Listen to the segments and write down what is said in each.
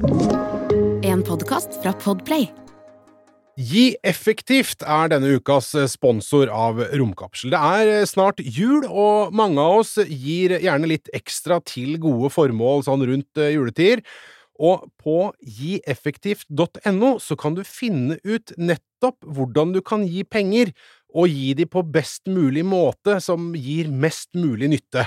En podkast fra Podplay. Gi effektivt er denne ukas sponsor av Romkapsel. Det er snart jul, og mange av oss gir gjerne litt ekstra til gode formål sånn rundt juletider. Og på gieffektivt.no så kan du finne ut nettopp hvordan du kan gi penger, og gi de på best mulig måte som gir mest mulig nytte.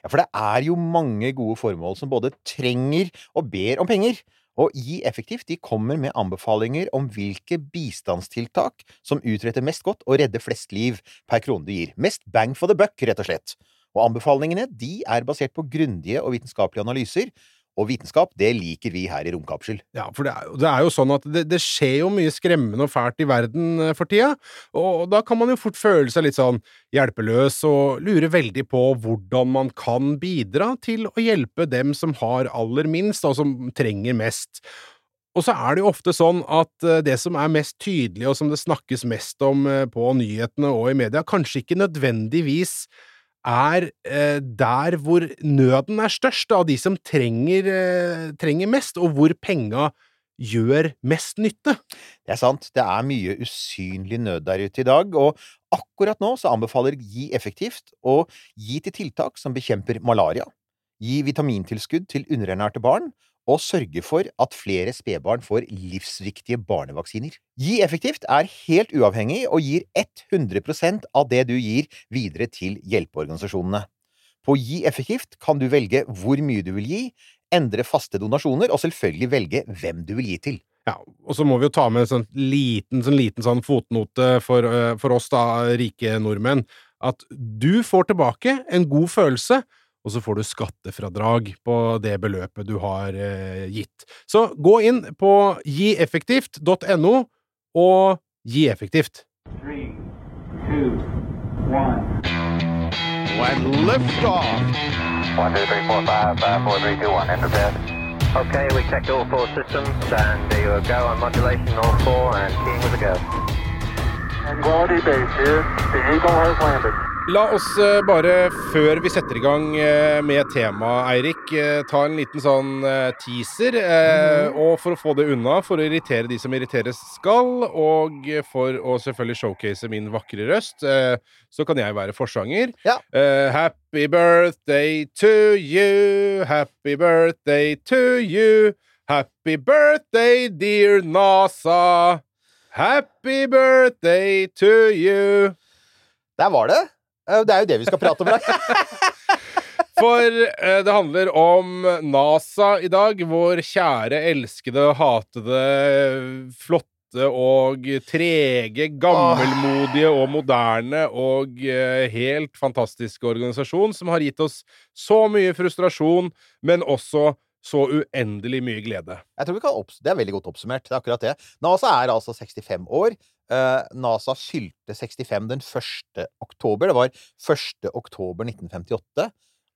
Ja, for det er jo mange gode formål som både trenger og ber om penger. Og Gi effektivt de kommer med anbefalinger om hvilke bistandstiltak som utretter mest godt og redder flest liv per krone du gir. Mest bang for the buck, rett og slett. Og anbefalingene de er basert på grundige og vitenskapelige analyser, og vitenskap, det liker vi her i Romkapsel. Ja, for det er, det er jo sånn at det, det, skjer jo mye skremmende og fælt i verden eh, for tida, og da kan man jo fort føle seg litt sånn hjelpeløs og lure veldig på hvordan man kan bidra til å hjelpe dem som har aller minst, og som trenger mest. Og så er det jo ofte sånn at eh, det som er mest tydelig, og som det snakkes mest om eh, på nyhetene og i media, kanskje ikke nødvendigvis er eh, der hvor nøden er størst, av de som trenger, eh, trenger mest, og hvor penga gjør mest nytte. Det er sant. Det er mye usynlig nød der ute i dag, og akkurat nå så anbefaler Gi effektivt å gi til tiltak som bekjemper malaria, gi vitamintilskudd til underernærte barn, og sørge for at flere spedbarn får livsviktige barnevaksiner. Gi effektivt er helt uavhengig og gir 100% av det du gir, videre til hjelpeorganisasjonene. På Gi effektivt kan du velge hvor mye du vil gi, endre faste donasjoner og selvfølgelig velge hvem du vil gi til. Ja, og så må vi jo ta med en sånn liten, sånn liten sånn fotnote for, eh, for oss da, rike nordmenn, at du får tilbake en god følelse og så får du skattefradrag på det beløpet du har eh, gitt. Så gå inn på gieffektivt.no og gi effektivt. Three, two, one. When lift off. One, two, three, four, five, five, four, three, two, one. Enter bed. Okay, we checked all four systems, and there you go on modulation, all four, and keying with a go. Quality base here. The Eagle has landed. La oss eh, bare, før vi setter i gang eh, med temaet, Eirik, eh, ta en liten sånn teaser. Mm. Og for å få det unna, for å irritere de som irriteres skal, og for å selvfølgelig showcase min vakre røst, så kan jeg være forsanger. Ja. Happy birthday to you, happy birthday to you. Happy birthday, dear NASA. Happy birthday to you. Der var det. Det er jo det vi skal prate om i. For eh, det handler om NASA i dag. Vår kjære, elskede, hatede, flotte og trege, gammelmodige og moderne og eh, helt fantastiske organisasjon som har gitt oss så mye frustrasjon, men også så uendelig mye glede. Jeg tror vi kan Det er veldig godt oppsummert. Det er akkurat det. NASA er altså 65 år. Uh, NASA fylte 65 den 1. oktober. Det var 1. oktober 1958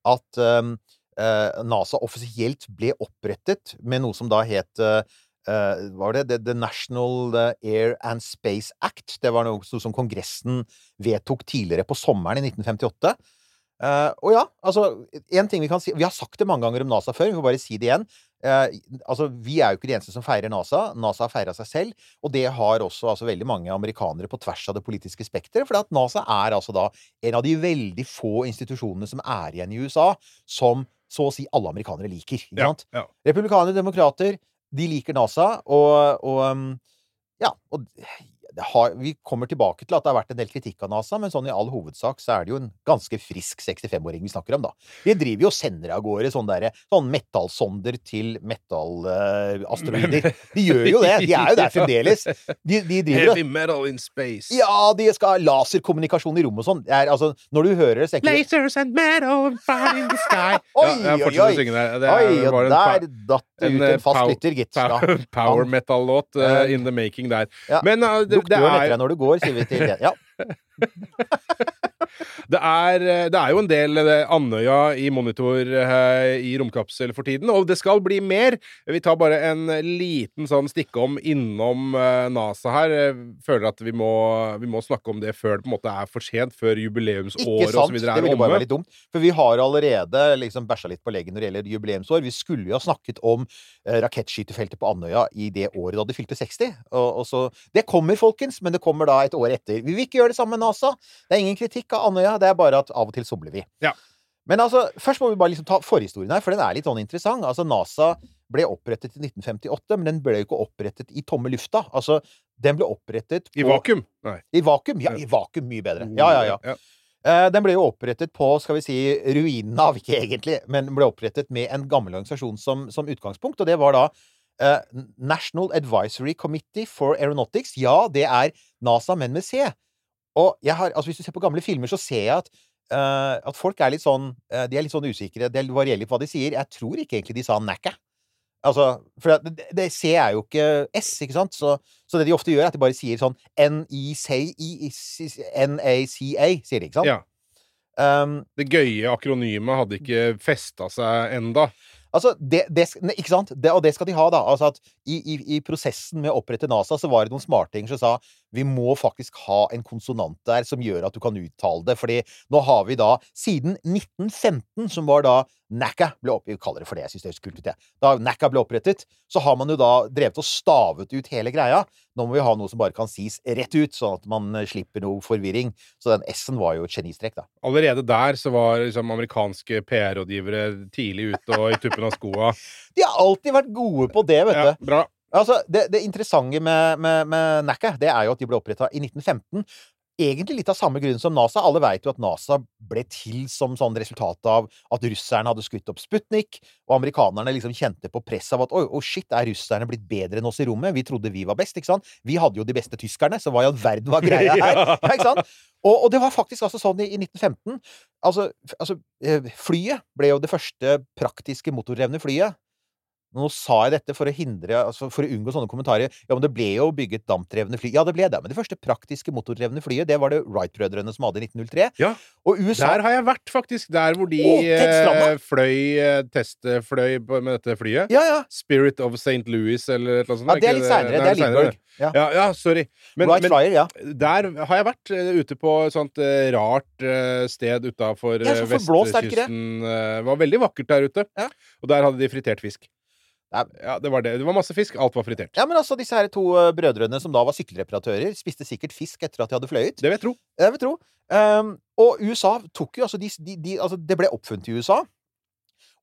at um, uh, NASA offisielt ble opprettet med noe som da het uh, var det The National Air and Space Act. Det var noe som Kongressen vedtok tidligere på sommeren i 1958. Uh, og ja, altså en ting Vi kan si Vi har sagt det mange ganger om NASA før, vi får bare si det igjen. Uh, altså, Vi er jo ikke de eneste som feirer NASA. NASA har feira seg selv. Og det har også altså, veldig mange amerikanere på tvers av det politiske spekteret. For NASA er altså da en av de veldig få institusjonene som er igjen i USA, som så å si alle amerikanere liker. Ikke sant? Ja. Republikanere, demokrater, de liker NASA, og, og um, ja, og har, vi kommer tilbake til at det har vært en del kritikk av NASA, men sånn i all hovedsak så er det jo en ganske frisk 65-åring vi snakker om, da. De driver jo og sender av gårde sånne, der, sånne metallsonder til metal-asteroider. Uh, de gjør jo det! De er jo der fremdeles. De, de driver, Heavy metal in space. Ja, de skal ha laserkommunikasjon i rommet og sånn. Altså, når du hører det, så tenker Lasers and metal fire in the sky. oi, ja, oi, oi! oi, og der datt det ut en fast lytter, gitt. Power, power metal-låt uh, in the making der. Ja. Men uh, det, Lukter jo lettere når du går, sier vi til Ja. det, er, det, er, jo en del Andøya i monitor eh, i romkapsel for tiden, og det skal bli mer. Vi tar bare en liten sånn stikkom innom eh, NASA her. Føler at vi må, vi må, snakke om det før det på en måte er for sent, før jubileumsåret osv. er omme. Ikke sant. det ville bare være litt dumt. For vi har allerede liksom bæsja litt på leggen når det gjelder jubileumsår. Vi skulle jo ha snakket om eh, rakettskytefeltet på Andøya i det året da de fylte 60. Og, og så, det kommer, folkens, men det kommer da et år etter. Vi vil ikke gjøre det samme med NASA. Det er ingen kritikk av Andøya, det er bare at av og til somler vi. Ja. Men altså, først må vi bare liksom ta forhistorien her, for den er litt sånn interessant. Altså, NASA ble opprettet i 1958, men den ble jo ikke opprettet i tomme lufta. Altså, den ble opprettet på I vakuum? Nei. I vakuum? Ja, i vakuum. Mye bedre. Ja, ja, ja. ja. Uh, den ble jo opprettet på skal vi si, ruinen av, ikke egentlig, men ble opprettet med en gammel organisasjon som, som utgangspunkt, og det var da uh, National Advisory Committee for Aeronautics. Ja, det er NASA, men med C. Og jeg har, altså hvis du ser på gamle filmer, så ser jeg at, uh, at folk er litt sånn uh, De er litt sånn usikre. Det varierer litt hva de sier. Jeg tror ikke egentlig de sa 'nækka'. Altså, for det, det, C er jo ikke S, ikke sant? Så, så, det de ofte gjør, er at de bare sier sånn N-A-C-A, sier de, ikke sant? Ja. Um, det gøye akronymet hadde ikke festa seg enda. Altså, det, det, ikke sant? Det, og det skal de ha, da. Altså at i, i, i, prosessen med å opprette NASA, så var det noen smartinger som sa vi må faktisk ha en konsonant der som gjør at du kan uttale det. Fordi nå har vi da, siden 1915, som var da NACA ble opp, Vi kaller det for det, jeg syns det høres kult ut, jeg. Da NACA ble opprettet, så har man jo da drevet og stavet ut hele greia. Nå må vi ha noe som bare kan sies rett ut, sånn at man eh, slipper noe forvirring. Så den S-en var jo et genistrek, da. Allerede der så var liksom amerikanske PR-rådgivere tidlig ute og i tuppen av skoa. De har alltid vært gode på det, vet du. Ja, bra. Altså, det, det interessante med, med, med NACA, det er jo at de ble oppretta i 1915 egentlig litt av samme grunn som NASA. Alle veit jo at NASA ble til som sånn resultat av at russerne hadde skutt opp Sputnik, og amerikanerne liksom kjente på press av at oi, oh shit, er russerne blitt bedre enn oss i rommet? Vi trodde vi var best, ikke sant? Vi hadde jo de beste tyskerne, så hva i all verden var greia her? ja. ikke sant? Og, og, det var faktisk altså sånn i, i 1915. Altså, altså, eh, flyet ble jo det første praktiske motordrevne flyet. Nå sa jeg dette for å hindre, altså for å unngå sånne kommentarer. Ja, men det ble jo bygget dampdrevne fly. Ja, det ble det. Men det første praktiske motordrevne flyet, det var det Wright-brødrene som hadde i 1903. Ja, og USA Der har jeg vært, faktisk. Der hvor de oh, fløy eh, testfløy med dette flyet. Ja, ja. Spirit of St. Louis, eller et eller annet sånt. Ja, det er litt seinere. Det er Lindberg. Ja. ja, ja, sorry. Men, Wright men Flyer, ja. der har jeg vært ute på et sånt rart sted utafor vestkysten. Det var veldig vakkert der ute. Ja. Og der hadde de fritert fisk. Ja, det var det. Det var masse fisk. Alt var fritert. Ja, men altså, disse her to uh, brødrene som da var sykkelreparatører, spiste sikkert fisk etter at de hadde fløyet. Det vil jeg tro. Det vil jeg tro. Um, og USA tok jo altså, de, de, de, altså Det ble oppfunnet i USA.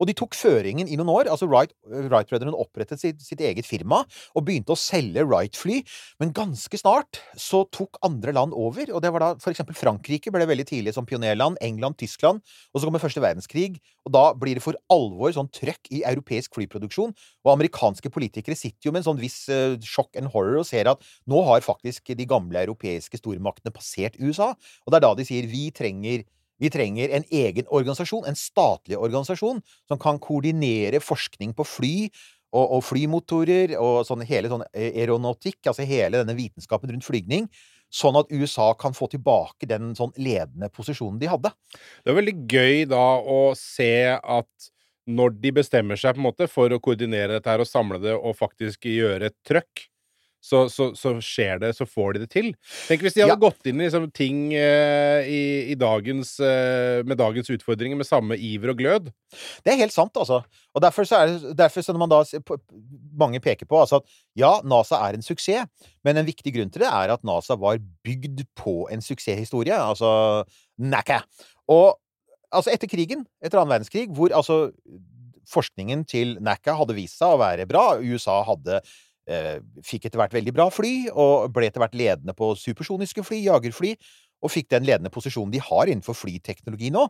Og de tok føringen i noen år. altså Wright-brødrene Wright opprettet sitt, sitt, eget firma og begynte å selge Wright-fly. Men ganske snart så tok andre land over. og det var da eksempel Frankrike ble veldig tidlig som pionerland. England, Tyskland. Og så kommer første verdenskrig. Og da blir det for alvor sånn trøkk i europeisk flyproduksjon. Og amerikanske politikere sitter jo med en sånn viss uh, sjokk and horror og ser at nå har faktisk de gamle europeiske stormaktene passert USA. Og det er da de sier vi trenger vi trenger en egen organisasjon, en statlig organisasjon, som kan koordinere forskning på fly og, og flymotorer og sånn, hele sånn aeronautikk, altså hele denne vitenskapen rundt flygning, sånn at USA kan få tilbake den sånn ledende posisjonen de hadde. Det er veldig gøy da å se at når de bestemmer seg på en måte for å koordinere dette her og samle det og faktisk gjøre et trøkk, så, så, så, skjer det, så får de det til. Tenk hvis de hadde ja. gått inn i liksom, ting eh, i, i dagens, eh, med dagens utfordringer med samme iver og glød. Det er helt sant, altså. Og derfor, så er det, derfor så når man da mange peker på altså at ja, NASA er en suksess, men en viktig grunn til det er at NASA var bygd på en suksesshistorie. Altså NACA. Og altså etter krigen, etter annen verdenskrig, hvor altså forskningen til NACA hadde vist seg å være bra, USA hadde fikk etter hvert veldig bra fly, og ble etter hvert ledende på supersoniske fly, jagerfly, og fikk den ledende posisjonen de har innenfor flyteknologi nå.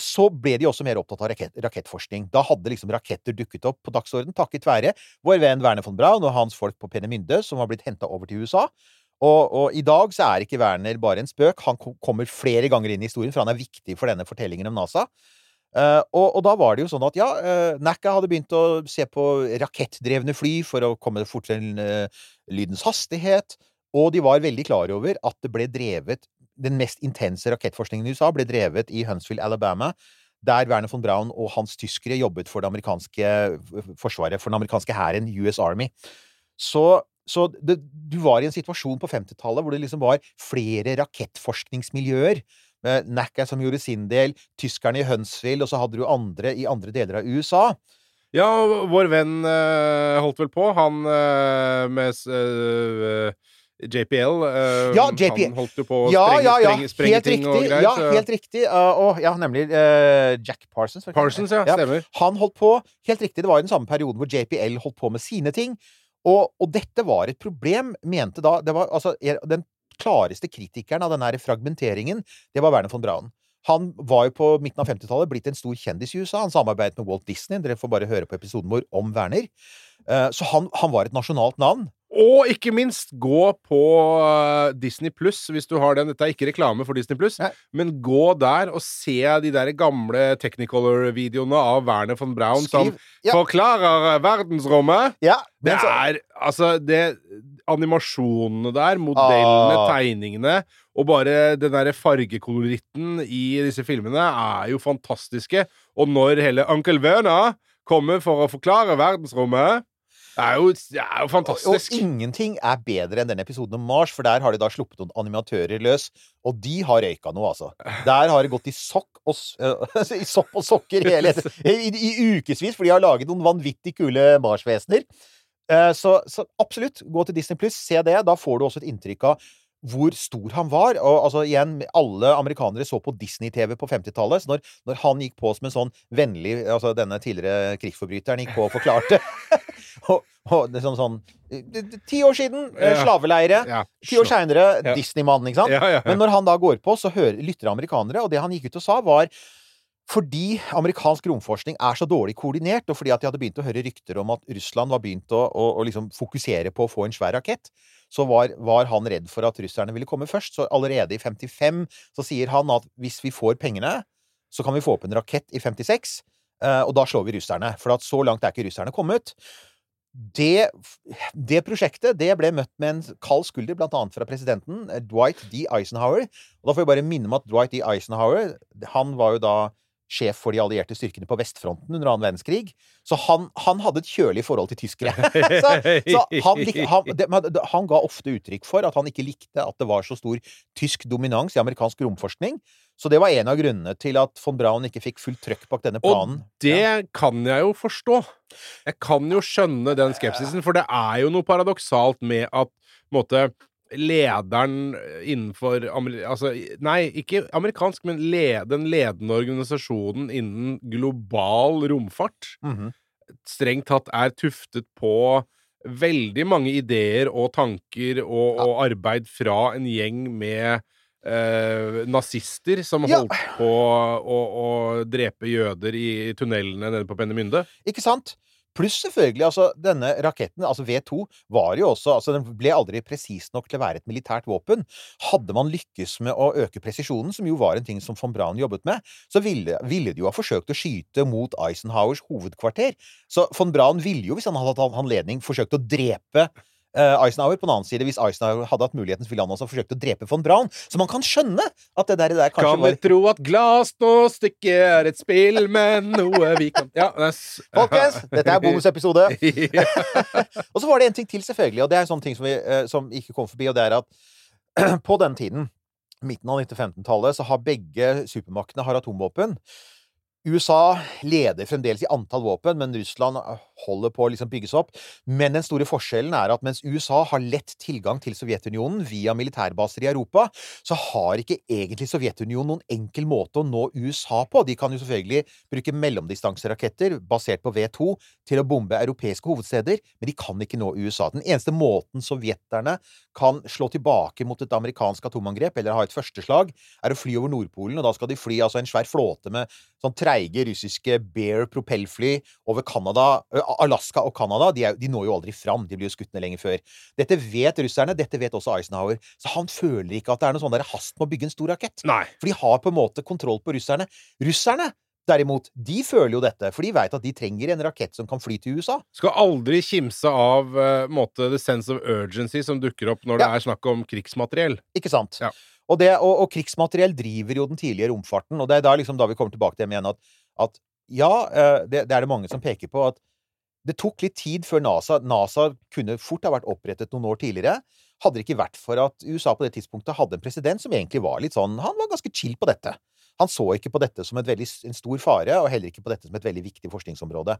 Så ble de også mer opptatt av rakett, rakettforskning. Da hadde liksom raketter dukket opp på dagsordenen takket være vår venn Werner von Braun og hans folk på Penemynde, som var blitt henta over til USA. Og, og, i dag så er ikke Werner bare en spøk. Han kommer flere ganger inn i historien, for han er viktig for denne fortellingen om NASA. Uh, og, og, da var det jo sånn at ja, uh, NACA hadde begynt å se på rakettdrevne fly for å komme fortere til uh, lydens hastighet, og de var veldig klar over at det ble drevet den mest intense rakettforskningen i USA ble drevet i Huntsville, Alabama. Der Werner von Braun og hans tyskere jobbet for det amerikanske forsvaret, for den amerikanske hæren, US Army. Så, så det, du var i en situasjon på 50-tallet hvor det liksom var flere rakettforskningsmiljøer. NACA som gjorde sin del, tyskerne i Huntsville, og så hadde du andre i andre deler av USA. Ja, vår venn uh, holdt vel på, han uh, med uh, JPL. ja, JPL. Han holdt jo på å ja, sprenge, ja, ja. sprenge, sprenge ting riktig, og greier. Ja, så. helt riktig. og ja, nemlig Jack Parsons. Parsons, ja, stemmer. Han holdt på Helt riktig, det var i den samme perioden hvor JPL holdt på med sine ting. Og, og dette var et problem, mente da det var, altså, Den klareste kritikeren av denne fragmenteringen, det var Werner von Braun. Han var jo på midten av 50-tallet blitt en stor kjendis i USA. Han samarbeidet med Walt Disney. Dere får bare høre på episoden vår om Werner. Så han, han var et nasjonalt navn. Og ikke minst, gå på uh, Disney pluss hvis du har den. Dette er ikke reklame for Disney pluss, men gå der og se de der gamle Technicolor-videoene av Werner von Braun Skriv. som ja. forklarer verdensrommet. Ja, det er altså det Animasjonene der, modellene, ah. tegningene og bare den derre fargekoloritten i disse filmene er jo fantastiske. Og når hele Onkel Werner kommer for å forklare verdensrommet det er, jo, det er jo, fantastisk. Og, og, ingenting er bedre enn den episoden om Mars, for der har de da sluppet noen animatører løs, og de har røyka noe, altså. Der har det gått i sokk og, i sopp og sokker hele i, i ukevis, for de har laget noen vanvittig kule Mars-vesener. Uh, så, så, absolutt, gå til Disney Pluss, se det. Da får du også et inntrykk av hvor stor han var. Og altså, igjen, alle amerikanere så på Disney-TV på 50-tallet. Så når, når, han gikk på som en sånn vennlig Altså denne tidligere krigsforbryteren gikk på og forklarte og, og liksom sånn Ti år siden, ja. slaveleire. Ja. Ti år seinere, ja. Disney-mannen, ikke sant? Men når han da går på, så hører, lytter amerikanere, og det han gikk ut og sa, var fordi amerikansk romforskning er så dårlig koordinert, og fordi at de hadde begynt å høre rykter om at Russland var begynt å, å, å liksom fokusere på å få en svær rakett, så var, var, han redd for at russerne ville komme først. Så allerede i 55 så sier han at hvis vi får pengene, så kan vi få opp en rakett i 56, eh, og da slår vi russerne. For at så langt er ikke russerne kommet. Det, det, prosjektet det ble møtt med en kald skulder, blant annet fra presidenten, eh, Dwight D. Eisenhower. Og da får jeg bare minne om at Dwight D. Eisenhower han var jo da sjef for de allierte styrkene på vestfronten under annen verdenskrig. Så han, han hadde et kjølig forhold til tyskere. så, så han, han, det, han, ga ofte uttrykk for at han ikke likte at det var så stor tysk dominans i amerikansk romforskning. Så det var en av grunnene til at von Braun ikke fikk fullt trøkk bak denne planen. Og det ja. kan jeg jo forstå. Jeg kan jo skjønne den skepsisen, for det er jo noe paradoksalt med at måte, lederen innenfor Altså, nei, ikke amerikansk, men led, den ledende organisasjonen innen global romfart mm -hmm. strengt tatt er tuftet på veldig mange ideer og tanker og, ja. og arbeid fra en gjeng med eh, nazister som ja. holdt på å, å drepe jøder i tunnelene nede på Pennemynde. Ikke sant? Pluss selvfølgelig, altså denne raketten, altså V2, var jo også altså Den ble aldri presis nok til å være et militært våpen. Hadde man lykkes med å øke presisjonen, som jo var en ting som von Braun jobbet med, så ville, ville de jo ha forsøkt å skyte mot Eisenhowers hovedkvarter. Så von Braun ville jo, hvis han hadde hatt anledning, forsøkt å drepe Eisenhower. På den annen side, hvis Eisenhower hadde hatt muligheten, så ville han også forsøkt å drepe von Braun. Så man kan skjønne at det der, det der kanskje kan var Kan vi tro at glasståstykket er et spill, men noe vi kan Ja. Folkens, dette er bonusepisode. og så var det en ting til, selvfølgelig, og det er en sånn ting som, vi, uh, som ikke kom forbi, og det er at på den tiden, midten av 1915-tallet, så har begge supermaktene har atomvåpen. USA leder fremdeles i antall våpen, men Russland holder på å liksom bygges opp. Men den store forskjellen er at mens USA har lett tilgang til Sovjetunionen via militærbaser i Europa, så har ikke egentlig Sovjetunionen noen enkel måte å nå USA på. De kan jo selvfølgelig bruke mellomdistanseraketter basert på V2 til å bombe europeiske hovedsteder, men de kan ikke nå USA. Den eneste måten sovjeterne kan slå tilbake mot et amerikansk atomangrep, eller ha et førsteslag, er å fly over Nordpolen, og da skal de fly altså en svær flåte med sånn treige russiske Bear propellfly over Canada, Alaska og Canada. De, de, når jo aldri fram. De blir jo skutt ned lenge før. Dette vet russerne. Dette vet også Eisenhower. Så han føler ikke at det er noe sånn der hast med å bygge en stor rakett. Nei. For de har på en måte kontroll på russerne. Russerne derimot, de føler jo dette, for de veit at de trenger en rakett som kan fly til USA. Skal aldri kimse av uh, måte, the sense of urgency som dukker opp når ja. det er snakk om krigsmateriell. Ikke sant. Ja. Og, det, og, og, krigsmateriell driver jo den tidlige romfarten, og det er da, liksom, da vi kommer tilbake til dem igjen, at, at ja, uh, det, det, er det mange som peker på, at det tok litt tid før NASA NASA kunne fort ha vært opprettet noen år tidligere. Hadde det ikke vært for at USA på det tidspunktet hadde en president som egentlig var litt sånn Han var ganske chill på dette. Han så ikke på dette som veldig, en stor fare, og heller ikke på dette som et veldig viktig forskningsområde.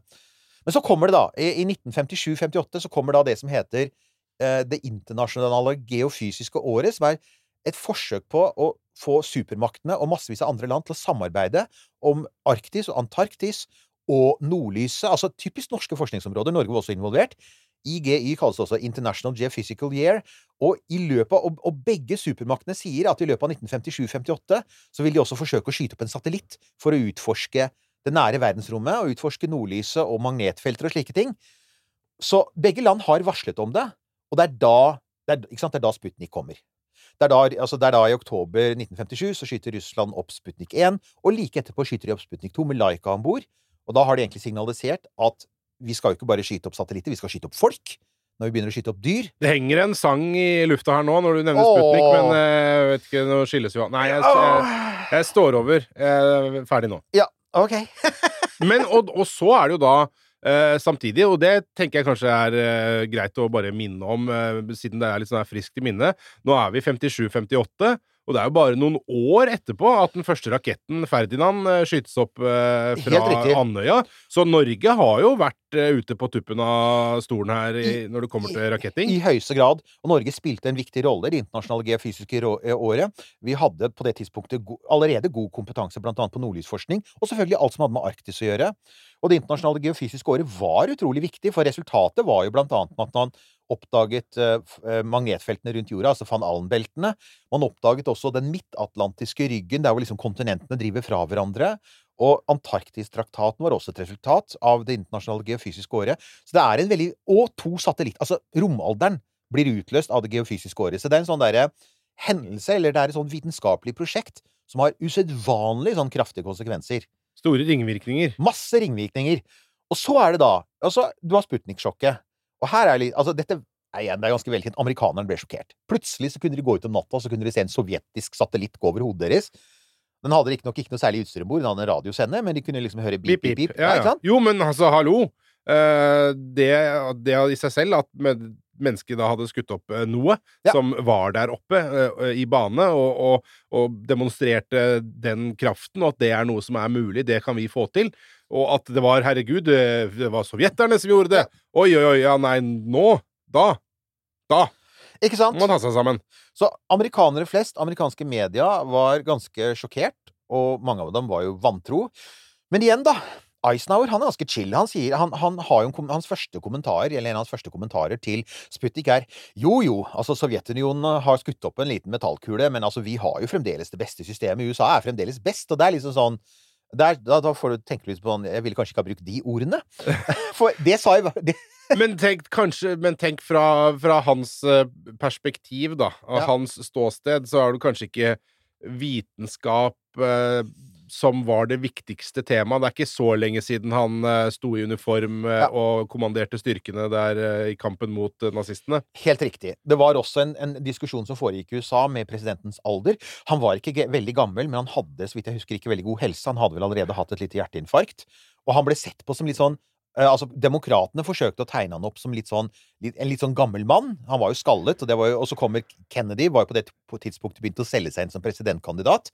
Men så kommer det, da I, i 1957-58 så kommer da det som heter eh, Det internasjonale geofysiske året, som er et forsøk på å få supermaktene og massevis av andre land til å samarbeide om Arktis og Antarktis og nordlyset, altså typisk norske forskningsområder. Norge var også involvert. IGY kalles også International Geophysical Year. Og, i løpet av, og, begge supermaktene sier at i løpet av 1957-58 så vil de også forsøke å skyte opp en satellitt for å utforske det nære verdensrommet, og utforske nordlyset og magnetfelter og slike ting. Så begge land har varslet om det, og det er da, det er, det er da Sputnik kommer. Det er, da, altså det er, da, i oktober 1957 så skyter Russland opp Sputnik 1, og like etterpå skyter de opp Sputnik 2 med Laika om bord. Og da har de egentlig signalisert at vi skal jo ikke bare skyte opp satellitter, vi skal skyte opp folk. Når vi begynner å skyte opp dyr. Det henger en sang i lufta her nå når du nevner Sputnik, men eh, jeg vet ikke, nå skilles jo av. Nei, jeg, jeg, jeg, står over. Jeg er ferdig nå. Ja, ok. men, og, og, så er det jo da eh, samtidig, og det tenker jeg kanskje er eh, greit å bare minne om, eh, siden det er litt sånn friskt i minne. Nå er vi 57-58. Og det er jo bare noen år etterpå at den første raketten, Ferdinand, eh, skytes opp eh, fra Andøya. Så Norge har jo vært eh, ute på tuppen av stolen her i, når det kommer til raketting. I, I høyeste grad. Og Norge spilte en viktig rolle i det internasjonale geofysiske eh, året. Vi hadde på det tidspunktet go allerede god kompetanse bl.a. på nordlysforskning, og selvfølgelig alt som hadde med Arktis å gjøre. Og det internasjonale geofysiske året var utrolig viktig, for resultatet var jo blant annet at man oppdaget eh, eh, magnetfeltene rundt jorda, altså van Allen-beltene. Man oppdaget også den midtatlantiske ryggen, der hvor liksom kontinentene driver fra hverandre. Og Antarktistraktaten var også et resultat av det internasjonale geofysiske året. Så det er en veldig Og to satellitt... Altså, romalderen blir utløst av det geofysiske året. Så det er en sånn derre hendelse, eller det er et sånn vitenskapelig prosjekt, som har usedvanlig sånn kraftige konsekvenser. Store ringvirkninger. Masse ringvirkninger. Og så er det da Altså, du har Sputnik-sjokket. Og her er litt Altså, dette igjen, det er ganske velkjent. Amerikanerne ble sjokkert. Plutselig så kunne de gå ut om natta, så kunne de se en sovjetisk satellitt gå over hodet deres. Den hadde riktignok ikke noe særlig utstyr om bord, den hadde en radiosender, men de kunne liksom høre bip, bip, bip. Ja, ja. Jo, men altså, hallo! Uh, det, det i seg selv at mennesket da hadde skutt opp uh, noe ja. som var der oppe uh, i bane, og, og, og, demonstrerte den kraften, og at det er noe som er mulig, det kan vi få til. Og at det var, herregud, det var sovjeterne som gjorde det. Oi, oi, oi, ja, nei, nå Da. Da. Ikke sant? Må ta seg sammen. Så amerikanere flest, amerikanske media, var ganske sjokkert, og mange av dem var jo vantro. Men igjen, da. Eisenhower han er ganske chill. Han sier, han, han har jo hans første kommentarer, eller en av hans første kommentarer til Sputnik er jo jo, altså Sovjetunionen har skutt opp en liten metallkule, men altså vi har jo fremdeles det beste systemet. USA er fremdeles best, og det er liksom sånn der, da, da, får du tenke litt på sånn Jeg ville kanskje ikke ha brukt de ordene. For det sa jeg det. men tenk, kanskje, men tenk fra, fra hans eh, perspektiv, da. Av ja. hans ståsted, så har du kanskje ikke vitenskap eh, som var det viktigste temaet. Det er ikke så lenge siden han uh, sto i uniform uh, ja. og kommanderte styrkene der uh, i kampen mot nazistene. Helt riktig. Det var også en, en, diskusjon som foregikk i USA med presidentens alder. Han var ikke veldig gammel, men han hadde så vidt jeg husker, ikke veldig god helse. Han hadde vel allerede hatt et lite hjerteinfarkt. Og han ble sett på som litt sånn altså, Demokratene forsøkte å tegne han opp som litt sånn, en litt sånn gammel mann. Han var jo skallet, og, jo, og så kommer Kennedy, var jo på det tidspunktet begynt å selge seg inn som presidentkandidat.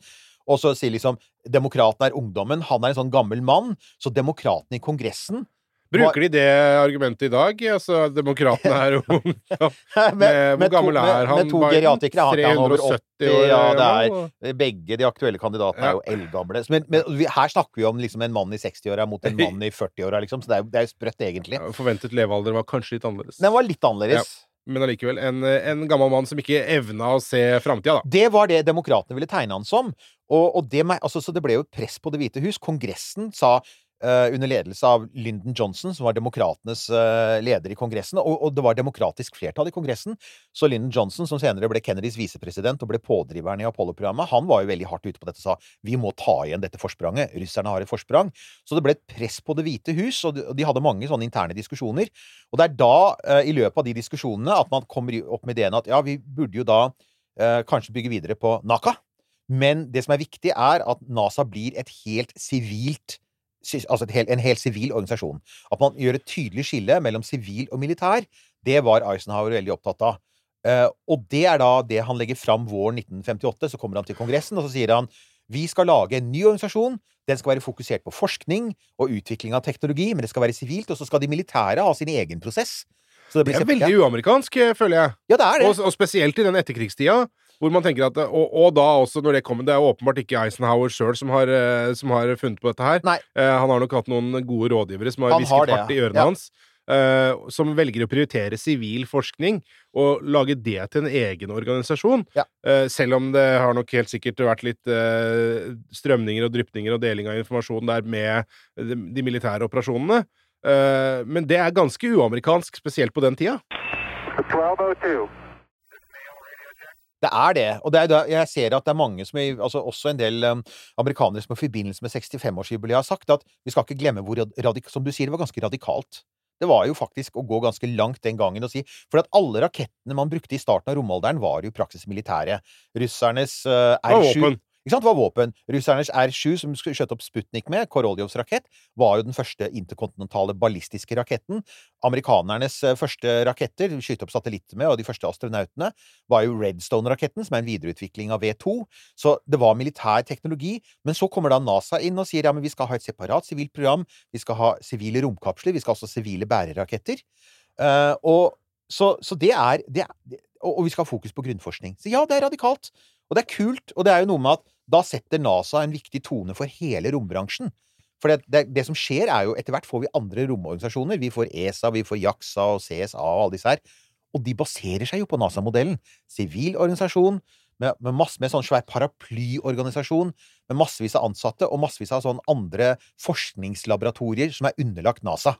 Og så sier liksom demokraten er ungdommen, han er en sånn gammel mann. Så demokratene i Kongressen Bruker de det argumentet i dag? Altså, demokratene er ung Hvor gammel er han? Med to geriatrikere. Han er over 80, år, ja. Det er, begge de aktuelle kandidatene er jo eldgamle. Men, men, her snakker vi om liksom en mann i 60-åra mot en mann i 40-åra, liksom. Så det er, det er jo sprøtt, egentlig. Forventet levealder var kanskje litt annerledes. Den var litt annerledes. Ja men allikevel en, en, gammel mann som ikke evna å se framtida, da. Det var det demokratene ville tegne han som. Og, og det, altså, så det ble jo et press på Det hvite hus. Kongressen sa Uh, under ledelse av Lyndon Johnson, som var demokratenes uh, leder i Kongressen. Og, og, det var demokratisk flertall i Kongressen. Så Lyndon Johnson, som senere ble Kennedys visepresident og ble pådriveren i Apollo-programmet, han var jo veldig hardt ute på dette og sa vi må ta igjen dette forspranget. Russerne har et forsprang. Så det ble et press på Det hvite hus, og de, og de hadde mange sånne interne diskusjoner. Og det er da, uh, i løpet av de diskusjonene, at man kommer opp med ideen at ja, vi burde jo da kanskje bygge videre på Naka. Men det som er viktig, er at NASA blir et helt sivilt altså hel, en helt sivil organisasjon. At man gjør et tydelig skille mellom sivil og militær, det var Eisenhower veldig opptatt av. Uh, og det er da det han legger fram våren 1958. Så kommer han til Kongressen, og så sier han vi skal lage en ny organisasjon. Den skal være fokusert på forskning og utvikling av teknologi, men det skal være sivilt. Og så skal de militære ha sin egen prosess. det, det, er veldig uamerikansk, føler jeg. Ja, det er det. Og, og spesielt i den etterkrigstida. Hvor man tenker at, og, og, da også, når det kommer Det er åpenbart ikke Eisenhower sjøl som, eh, som, har funnet på dette her. Nei. Eh, han har nok hatt noen gode rådgivere som har hvisket fart i ørene ja. hans. Uh, som velger å prioritere sivil forskning og lage det til en egen organisasjon. Ja. Uh, selv om det har nok helt sikkert vært litt uh, strømninger og drypninger og deling av informasjon der med de, de militære operasjonene. men det er ganske uamerikansk, spesielt på den tida. 1202. Det er det. Og det er, jeg ser at det er mange som altså også en del um, amerikanere som i forbindelse med 65-årsjubileet har sagt at vi skal ikke glemme hvor radikalt Som du sier, det var ganske radikalt. Det var jo faktisk å gå ganske langt den gangen og si For at alle rakettene man brukte i starten av romalderen, var jo praksis militære. Russernes uh, R7 ikke sant? Det var våpen. Russernes R7, som skjøt opp Sputnik med, Koroljovs rakett, var jo den første interkontinentale ballistiske raketten. Amerikanernes eh, første raketter, skyte opp satellitter med, og de første astronautene, var jo Redstone-raketten, som er en videreutvikling av V2. Så det var militær teknologi. Men så kommer da NASA inn og sier ja, men vi skal ha et separat sivilt program, vi skal ha sivile romkapsler, vi skal også sivile bæreraketter. Uh, og så, så det, er, det er og, vi skal ha fokus på grunnforskning. Så ja, det er radikalt. Og det er kult. Og det er jo noe med at da setter NASA en viktig tone for hele rombransjen. For det, det, det, som skjer, er jo etter hvert får vi andre romorganisasjoner. Vi får ESA, vi får JAXA og CSA og alle disse her. Og de baserer seg jo på NASA-modellen. Sivil organisasjon med, med, masse, med sånn svær paraplyorganisasjon med massevis av ansatte og massevis av sånn andre forskningslaboratorier som er underlagt NASA.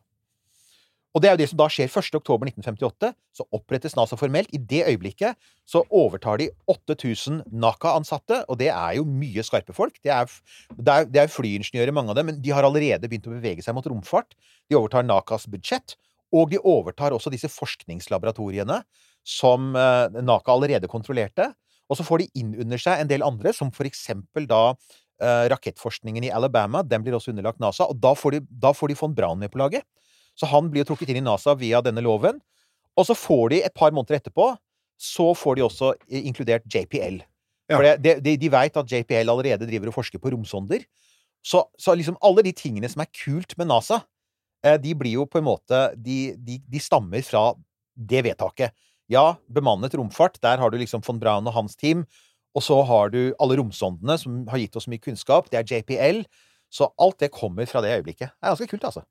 Og det er jo det som da skjer 1.10.1958. Så opprettes NASA formelt. I det øyeblikket så overtar de 8000 NACA-ansatte, og det er jo mye skarpe folk. Det er, det, er, det er, flyingeniører, mange av dem, men de har allerede begynt å bevege seg mot romfart. De overtar NACAs budsjett, og de overtar også disse forskningslaboratoriene som eh, NACA allerede kontrollerte. Og så får de inn under seg en del andre, som for eksempel da eh, rakettforskningen i Alabama. Den blir også underlagt NASA, og da får de, da får de von Braun med på laget. Så han blir jo trukket inn i NASA via denne loven. Og så får de, et par måneder etterpå, så får de også inkludert JPL. Ja. For de, de, de veit at JPL allerede driver og forsker på romsonder. Så, så, liksom alle de tingene som er kult med NASA, eh, de blir jo på en måte De, de, de stammer fra det vedtaket. Ja, bemannet romfart, der har du liksom von Braun og hans team. Og så har du alle romsondene som har gitt oss mye kunnskap. Det er JPL. Så alt det kommer fra det øyeblikket. Det er ganske kult, altså.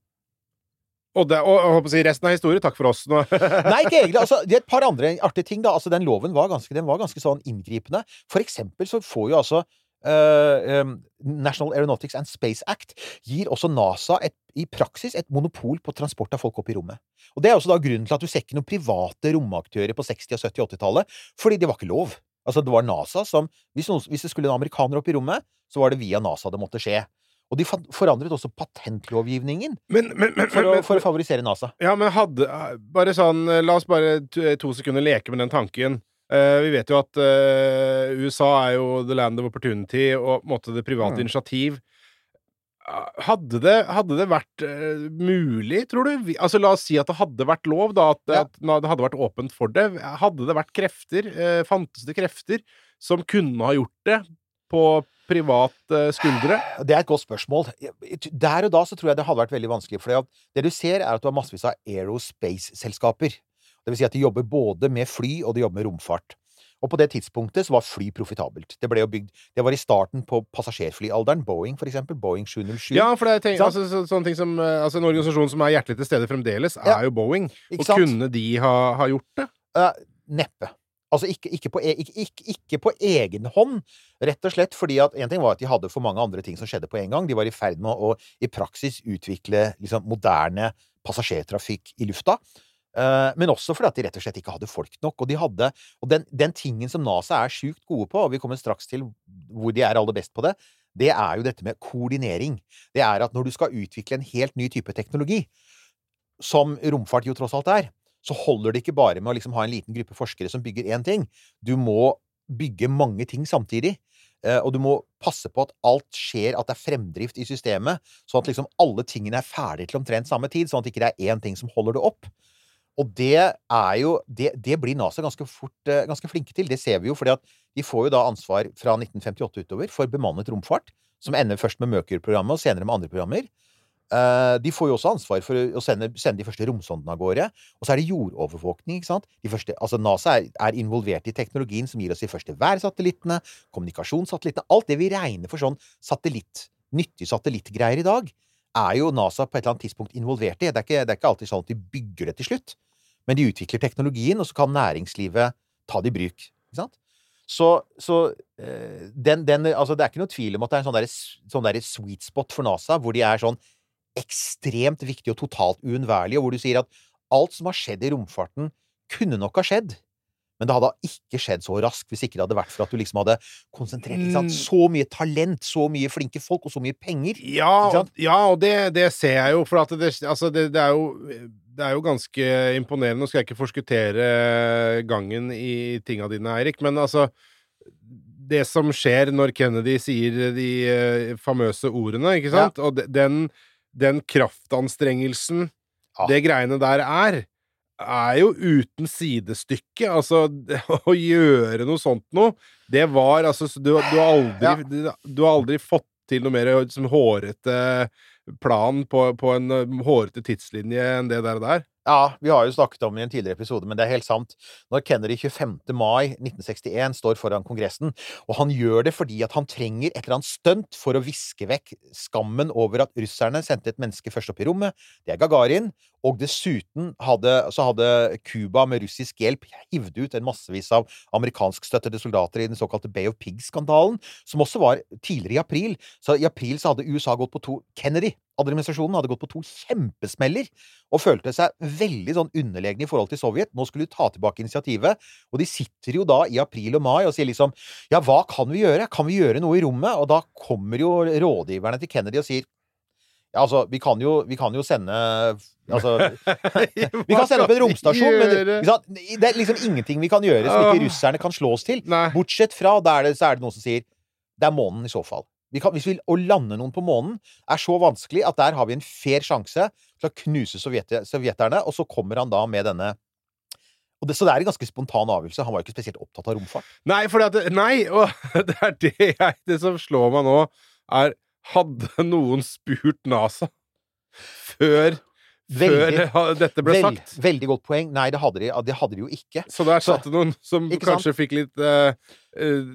Og, det, og, og si, resten av historien, takk for oss. Nå. Nei, ikke egentlig. Altså, det er et par andre artige ting. da. Altså, Den loven var ganske, den var ganske sånn inngripende. For eksempel så får jo altså uh, um, National Aeronautics and Space Act gir også NASA et, i praksis et monopol på transport av folk opp i rommet. Og Det er også da grunnen til at du ser ikke noen private romaktører på 60-, og 70- og 80-tallet, fordi det var ikke lov. Altså, det var NASA som hvis, noen, hvis det skulle en amerikaner opp i rommet, så var det via NASA det måtte skje. Og de forandret også patentlovgivningen men, men, men, for, å, for, å, favorisere NASA. Ja, men hadde Bare sånn La oss bare to, to sekunder leke med den tanken. Uh, vi vet jo at uh, USA er jo the land of opportunity og måte, det private mm. initiativ. Hadde det, hadde det vært uh, mulig, tror du? Altså, la oss si at det hadde vært lov, da, at, ja. at det hadde vært åpent for det. Hadde det vært krefter, fantes det krefter, som kunne ha gjort det på private eh, skuldre? Det er et godt spørsmål. Der og da så tror jeg det hadde vært veldig vanskelig. For det du ser, er at du har massevis av aerospace-selskaper. Det vil si at de jobber både med fly, og de jobber med romfart. Og på det tidspunktet så var fly profitabelt. Det bygd Det var i starten på passasjerflyalderen. Boeing, for eksempel. Boeing 707. Ja, for det er ting, altså, så, sånne ting som eh, Altså, en organisasjon som er hjertelig til stede fremdeles, er ja. jo Boeing. Og kunne de ha, ha gjort det? Uh, neppe. Altså ikke, ikke, på, e, ikke, ikke, på, egen hånd, rett og slett fordi at En ting var at de hadde for mange andre ting som skjedde på en gang. De var i ferd med å, i praksis utvikle liksom, moderne passasjertrafikk i lufta. Uh, men også fordi at de rett og slett ikke hadde folk nok. Og, de hadde, og den, den tingen som NASA er sjukt gode på, og vi kommer straks til hvor de er aller best på det, det er jo dette med koordinering. Det er at når du skal utvikle en helt ny type teknologi, som romfart jo tross alt er, så holder det ikke bare med å liksom ha en liten gruppe forskere som bygger én ting. Du må bygge mange ting samtidig. Eh, og du må passe på at alt skjer, at det er fremdrift i systemet, sånn at liksom alle tingene er ferdige til omtrent samme tid, sånn at det ikke er én ting som holder det opp. Og det er jo Det, det blir NASA ganske fort eh, ganske flinke til. Det ser vi jo, fordi at de får jo da ansvar fra 1958 utover for bemannet romfart, som ender først med Merkur-programmet og senere med andre programmer. Uh, de får jo også ansvar for å sende, sende de første romsondene av gårde. Og så er det jordovervåkning. ikke sant? Første, altså NASA er, er, involvert i teknologien som gir oss de første værsatellittene, kommunikasjonssatellittene Alt det vi regner for sånn satellitt, nyttige satellittgreier i dag, er jo NASA på et eller annet tidspunkt involvert i. Det er ikke, det er ikke alltid sånn at de bygger det til slutt, men de utvikler teknologien, og så kan næringslivet ta det i bruk. ikke sant? Så, så uh, den, den, altså det er ikke noe tvil om at det er en sånn, der, sånn der sweet spot for NASA, hvor de er sånn ekstremt viktig og totalt uunnværlig, og hvor du sier at alt som har skjedd i romfarten, kunne nok ha skjedd. Men det hadde ikke skjedd så raskt hvis ikke det hadde vært for at du liksom hadde konsentrert mm. så mye talent, så mye flinke folk og så mye penger. Ja, ja og det, det, ser jeg jo, for det, altså det, det, er jo, det, er jo ganske imponerende. Nå skal jeg ikke forskuttere gangen i tinga dine, Eirik, men altså Det som skjer når Kennedy sier de eh, famøse ordene, ikke sant, ja. og den den kraftanstrengelsen ja. det greiene der er, er jo uten sidestykke. Altså, å gjøre noe sånt noe, det var altså Du, du har aldri ja. du, har aldri fått til noe mer liksom, hårete plan på, på en hårete tidslinje enn det der. der. Ja, vi har jo snakket om det i en tidligere episode, men det er helt sant. Når Kennedy 25. mai 1961 står foran Kongressen, og han gjør det fordi at han trenger et eller annet stunt for å viske vekk skammen over at russerne sendte et menneske først opp i rommet, det er Gagarin, og dessuten hadde, så hadde Cuba med russisk hjelp hivd ut en massevis av amerikanskstøttede soldater i den såkalte Bay of Pigs-skandalen, som også var tidligere i april. Så i april så hadde USA gått på to Kennedy administrasjonen hadde gått på to kjempesmeller og følte seg veldig sånn underlegne i forhold til Sovjet. Nå skulle de ta tilbake initiativet, og de sitter jo da i april og mai og sier liksom Ja, hva kan vi gjøre? Kan vi gjøre noe i rommet? Og da kommer jo rådgiverne til Kennedy og sier altså, vi kan jo, vi kan jo sende Altså Vi kan sende opp en romstasjon, men det, er liksom ingenting vi kan gjøre som ikke russerne kan slå oss til. Bortsett fra da er det, så er det noen som sier det er månen i så fall. Kan, hvis vi, å lande noen på månen er så vanskelig at der har vi en fair sjanse til å knuse sovjeterne, og så kommer han da med denne det, så det er en ganske spontan avgjørelse. Han var jo ikke spesielt opptatt av romfart. Nei, at, nei og det er det jeg Det som slår meg nå, er Hadde noen spurt NASA før Veldig, før dette ble veld, sagt. Veldig godt poeng. Nei, det hadde de, det hadde de jo ikke. Så der satt det noen som kanskje sant? fikk litt, uh,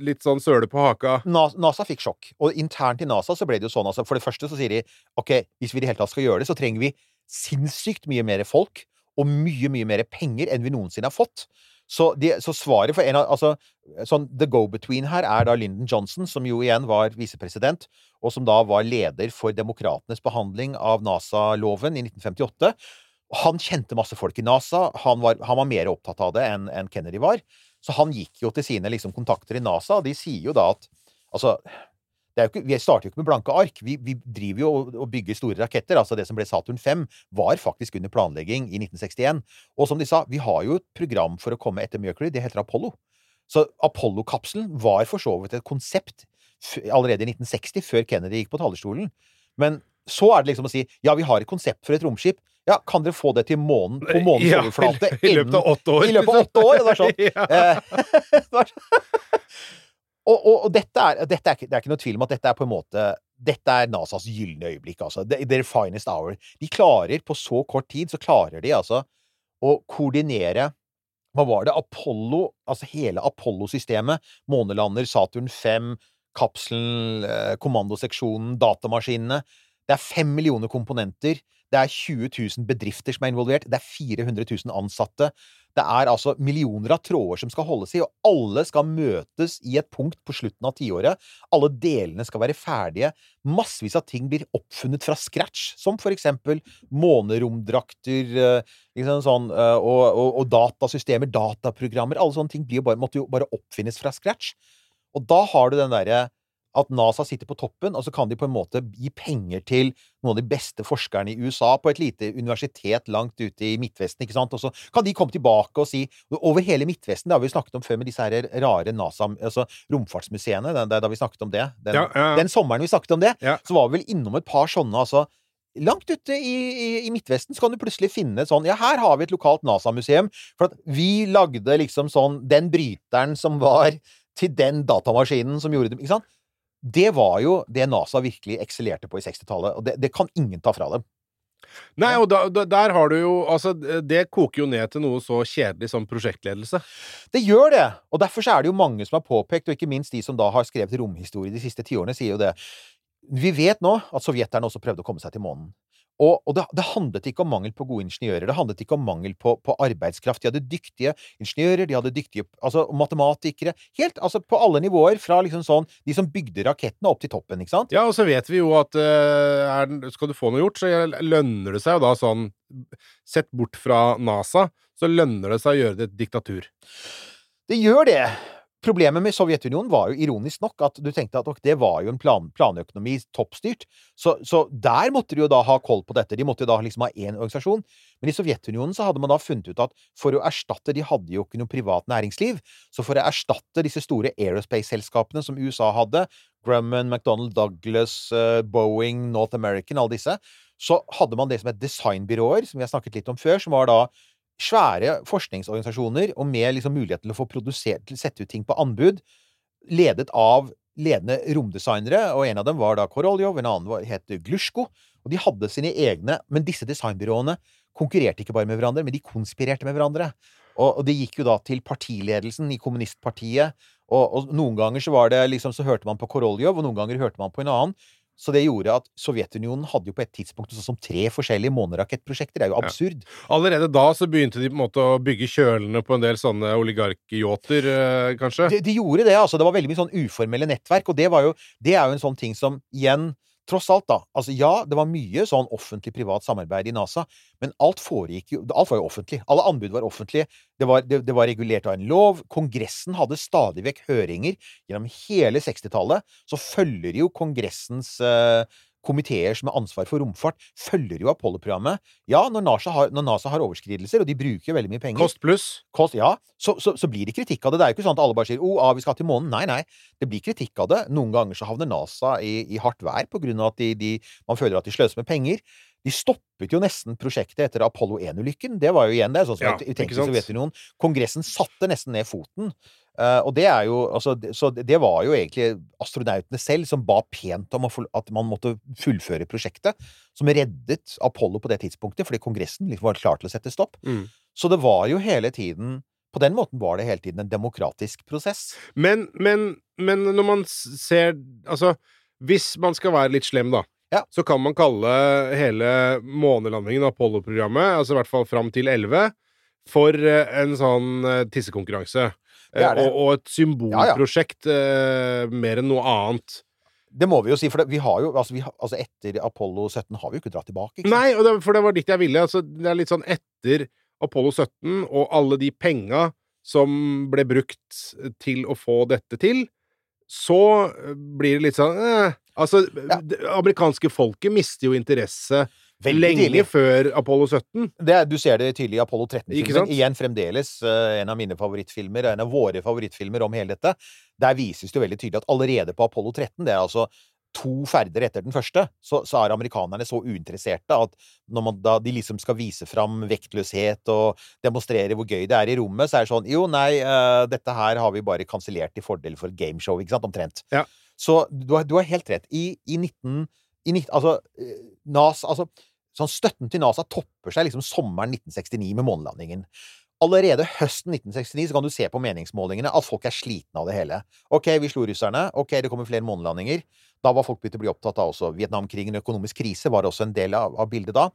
litt sånn søle på haka? NASA fikk sjokk. Og internt i NASA så ble det jo sånn altså, For det første så sier de ok, hvis vi i det hele tatt skal gjøre det, så trenger vi sinnssykt mye mer folk og mye, mye mer penger enn vi noensinne har fått. Så, de, så, svaret for en av altså, sånn, The go-between her er da Lyndon Johnson, som jo igjen var visepresident, og som da var leder for demokratenes behandling av NASA-loven i 1958. Han kjente masse folk i NASA. Han var, han var mer opptatt av det enn en Kennedy var. Så han gikk jo til sine liksom, kontakter i NASA, og de sier jo da at altså ikke, vi starter jo ikke med blanke ark. Vi, vi driver jo og, og, bygger store raketter. altså Det som ble Saturn 5, var faktisk under planlegging i 1961. Og som de sa, vi har jo et program for å komme etter Mercury. Det heter Apollo. Så Apollo-kapselen var for så vidt et konsept allerede i 1960, før Kennedy gikk på talerstolen. Men så er det liksom å si ja, vi har et konsept for et romskip. Ja, kan dere få det til månen på månens ja, overflate i, løpet av åtte år? I løpet av åtte år! Det var sånn. ja. Og, og, og dette, er, dette er, det er ikke noe tvil om at dette er på en måte dette er NASAs gylne øyeblikk, altså. Their finest hour. De klarer, på så kort tid, så klarer de altså å koordinere Hva var det? Apollo, altså hele Apollo-systemet. Månelander, Saturn 5, kapselen, eh, kommandoseksjonen, datamaskinene. Det er fem millioner komponenter. Det er 20 000 bedrifter som er involvert. Det er 400 000 ansatte. Det er altså millioner av tråder som skal holdes i, og alle skal møtes i et punkt på slutten av tiåret. Alle delene skal være ferdige. Massevis av ting blir oppfunnet fra scratch, som for eksempel måneromdrakter liksom sånn, eh, og, og, og, datasystemer, dataprogrammer. Alle sånne ting jo bare, måtte jo bare oppfinnes fra scratch. Og da har du den derre at NASA sitter på toppen, og så kan de på en måte gi penger til noen av de beste forskerne i USA på et lite universitet langt ute i Midtvesten, ikke sant, og så kan de komme tilbake og si Over hele Midtvesten, det har vi jo snakket om før med disse her rare NASA, altså romfartsmuseene, da vi snakket om det den, ja, ja, ja. den sommeren vi snakket om det, så var vi vel innom et par sånne, altså Langt ute i, i, i, Midtvesten så kan du plutselig finne sånn Ja, her har vi et lokalt NASA-museum. For at vi lagde liksom sånn Den bryteren som var til den datamaskinen som gjorde det Ikke sant? Det var jo det NASA virkelig eksellerte på i 60-tallet, og det, det, kan ingen ta fra dem. Nei, og da, da, der har du jo Altså, det koker jo ned til noe så kjedelig som prosjektledelse. Det gjør det, og derfor er det jo mange som har påpekt, og ikke minst de som da har skrevet romhistorie de siste tiårene, sier jo det. Vi vet nå at sovjeterne også prøvde å komme seg til månen. Og, og det, det, handlet ikke om mangel på gode ingeniører. Det handlet ikke om mangel på, på arbeidskraft. De hadde dyktige ingeniører, de hadde dyktige altså, matematikere Helt altså på alle nivåer. Fra liksom sånn de som bygde rakettene, opp til toppen. ikke sant? Ja, og så vet vi jo at uh, er, skal du få noe gjort, så lønner det seg jo da sånn Sett bort fra NASA, så lønner det seg å gjøre det et diktatur. Det gjør det. Problemet med Sovjetunionen var jo ironisk nok at du tenkte at det var jo en plan, planøkonomi toppstyrt. Så, så, der måtte de jo da ha koll på dette. De måtte jo da liksom ha én organisasjon. Men i Sovjetunionen så hadde man da funnet ut at for å erstatte De hadde jo ikke noe privat næringsliv. Så for å erstatte disse store aerospace-selskapene som USA hadde, Grumman, McDonald Douglas, uh, Boeing, North American, alle disse, så hadde man det som het designbyråer, som vi har snakket litt om før, som var da svære forskningsorganisasjoner, og med liksom mulighet til å få produsert, til å sette ut ting på anbud, ledet av ledende romdesignere, og en av dem var da Koroljov, en annen var, het Glushko, og de hadde sine egne Men disse designbyråene konkurrerte ikke bare med hverandre, men de konspirerte med hverandre. Og, og det gikk jo da til partiledelsen i kommunistpartiet, og, og, noen ganger så var det liksom, så hørte man på Koroljov, og noen ganger hørte man på en annen. Så det gjorde at Sovjetunionen hadde jo på et tidspunkt sånn som tre forskjellige månerakettprosjekter. Det er jo absurd. Ja. Allerede da så begynte de på en måte å bygge kjølene på en del sånne oligarkyachter, eh, kanskje? De, de, gjorde det, altså. Det var veldig mye sånn uformelle nettverk, og det, var jo, det er jo en sånn ting som igjen tross alt, da. Altså, ja, det var mye sånn offentlig-privat samarbeid i NASA, men alt foregikk jo Alt var jo offentlig. Alle anbud var offentlige. Det var, det, det var regulert av en lov. Kongressen hadde stadig vekk høringer. Gjennom hele 60-tallet så følger jo Kongressens uh, komiteer som har ansvar for romfart, følger jo Apollo-programmet. Ja, når NASA, har, når NASA, har, overskridelser, og de bruker veldig mye penger Kost pluss. Kost, ja, så, så, så, blir det kritikk av det. Det er jo ikke sånn at alle bare sier 'Å, ah, vi skal til månen'. Nei, nei. Det blir kritikk av det. Noen ganger så havner NASA i, i hardt vær på grunn av at de, de, man føler at de sløser med penger. De stoppet jo nesten prosjektet etter Apollo 1-ulykken. Det var jo igjen det. sånn som ja. Kongressen satte nesten ned foten. Uh, og det er jo altså, Så det var jo egentlig astronautene selv som ba pent om at man måtte fullføre prosjektet, som reddet Apollo på det tidspunktet, fordi Kongressen liksom var klar til å sette stopp. Mm. Så det var jo hele tiden På den måten var det hele tiden en demokratisk prosess. Men, men, men når man ser Altså, hvis man skal være litt slem, da, ja. så kan man kalle hele månelandingen av Apollo-programmet, altså i hvert fall fram til 11, for eh, en sånn eh, tissekonkurranse. Det det. Og, og, et symbolprosjekt ja, ja. uh, mer enn noe annet. Det må vi jo si, for vi har jo altså, vi, altså, etter Apollo 17 har vi jo ikke dratt tilbake. Ikke Nei, det, for det var dit jeg ville. Altså, det er litt sånn etter Apollo 17 og alle de penga som ble brukt til å få dette til, så blir det litt sånn eh, Altså, ja. det amerikanske folket mister jo interesse Veldig Lenge tidlig. før Apollo 17. Det, du ser det tydelig i Apollo 13-filmen. Igjen fremdeles uh, en av mine favorittfilmer, en av våre favorittfilmer om hele dette. Der vises det veldig tydelig at allerede på Apollo 13, det er altså to ferder etter den første, så, så er amerikanerne så uinteresserte at når man, da de liksom skal vise fram vektløshet og demonstrere hvor gøy det er i rommet, så er det sånn Jo, nei, uh, dette her har vi bare kansellert til fordel for gameshow, ikke sant? Omtrent. Ja. Så du har, du har, helt rett. I, i 19... I 19 altså, eh, NAS Altså Sånn Støtten til NASA topper seg liksom sommeren 1969 med månelandingen. Allerede høsten 1969 så kan du se på meningsmålingene at folk er slitne av det hele. Ok, vi slo russerne. Ok, det kommer flere månelandinger. Da var folk begynt å bli opptatt av også Vietnamkrigen. Økonomisk krise var også en del av, av bildet da.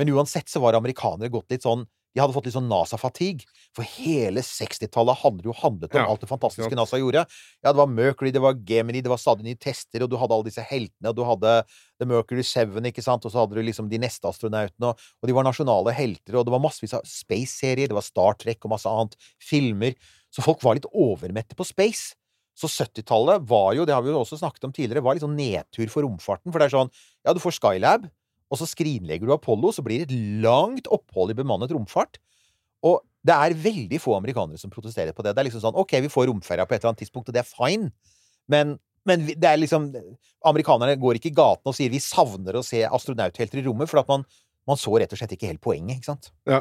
Men uansett så var amerikanere gått litt sånn de hadde fått litt sånn NASA-fatigue. For hele 60-tallet hadde jo handlet om ja, alt det fantastiske NASA gjorde. Ja, det var Mercury, det var Gemini, det var stadig nye tester, og du hadde alle disse heltene, og du hadde The Mercury Seven, ikke sant, og så hadde du liksom de neste astronautene, og, og de var nasjonale helter, og det var massevis av space-serier, det var Star Trek og masse annet, filmer. Så folk var litt overmette på space. Så 70-tallet var jo, det har vi jo også snakket om tidligere, var litt sånn nedtur for romfarten. For det er sånn Ja, du får Skylab, og så skrinlegger du Apollo, så blir det et langt opphold i bemannet romfart. Og det er veldig få amerikanere som protesterer på det. Det er liksom sånn OK, vi får romferja på et eller annet tidspunkt, og det er fine, men, men det er liksom Amerikanerne går ikke i gatene og sier vi savner å se astronauthelter i rommet, for at man, man så rett og slett ikke helt poenget, ikke sant? Ja.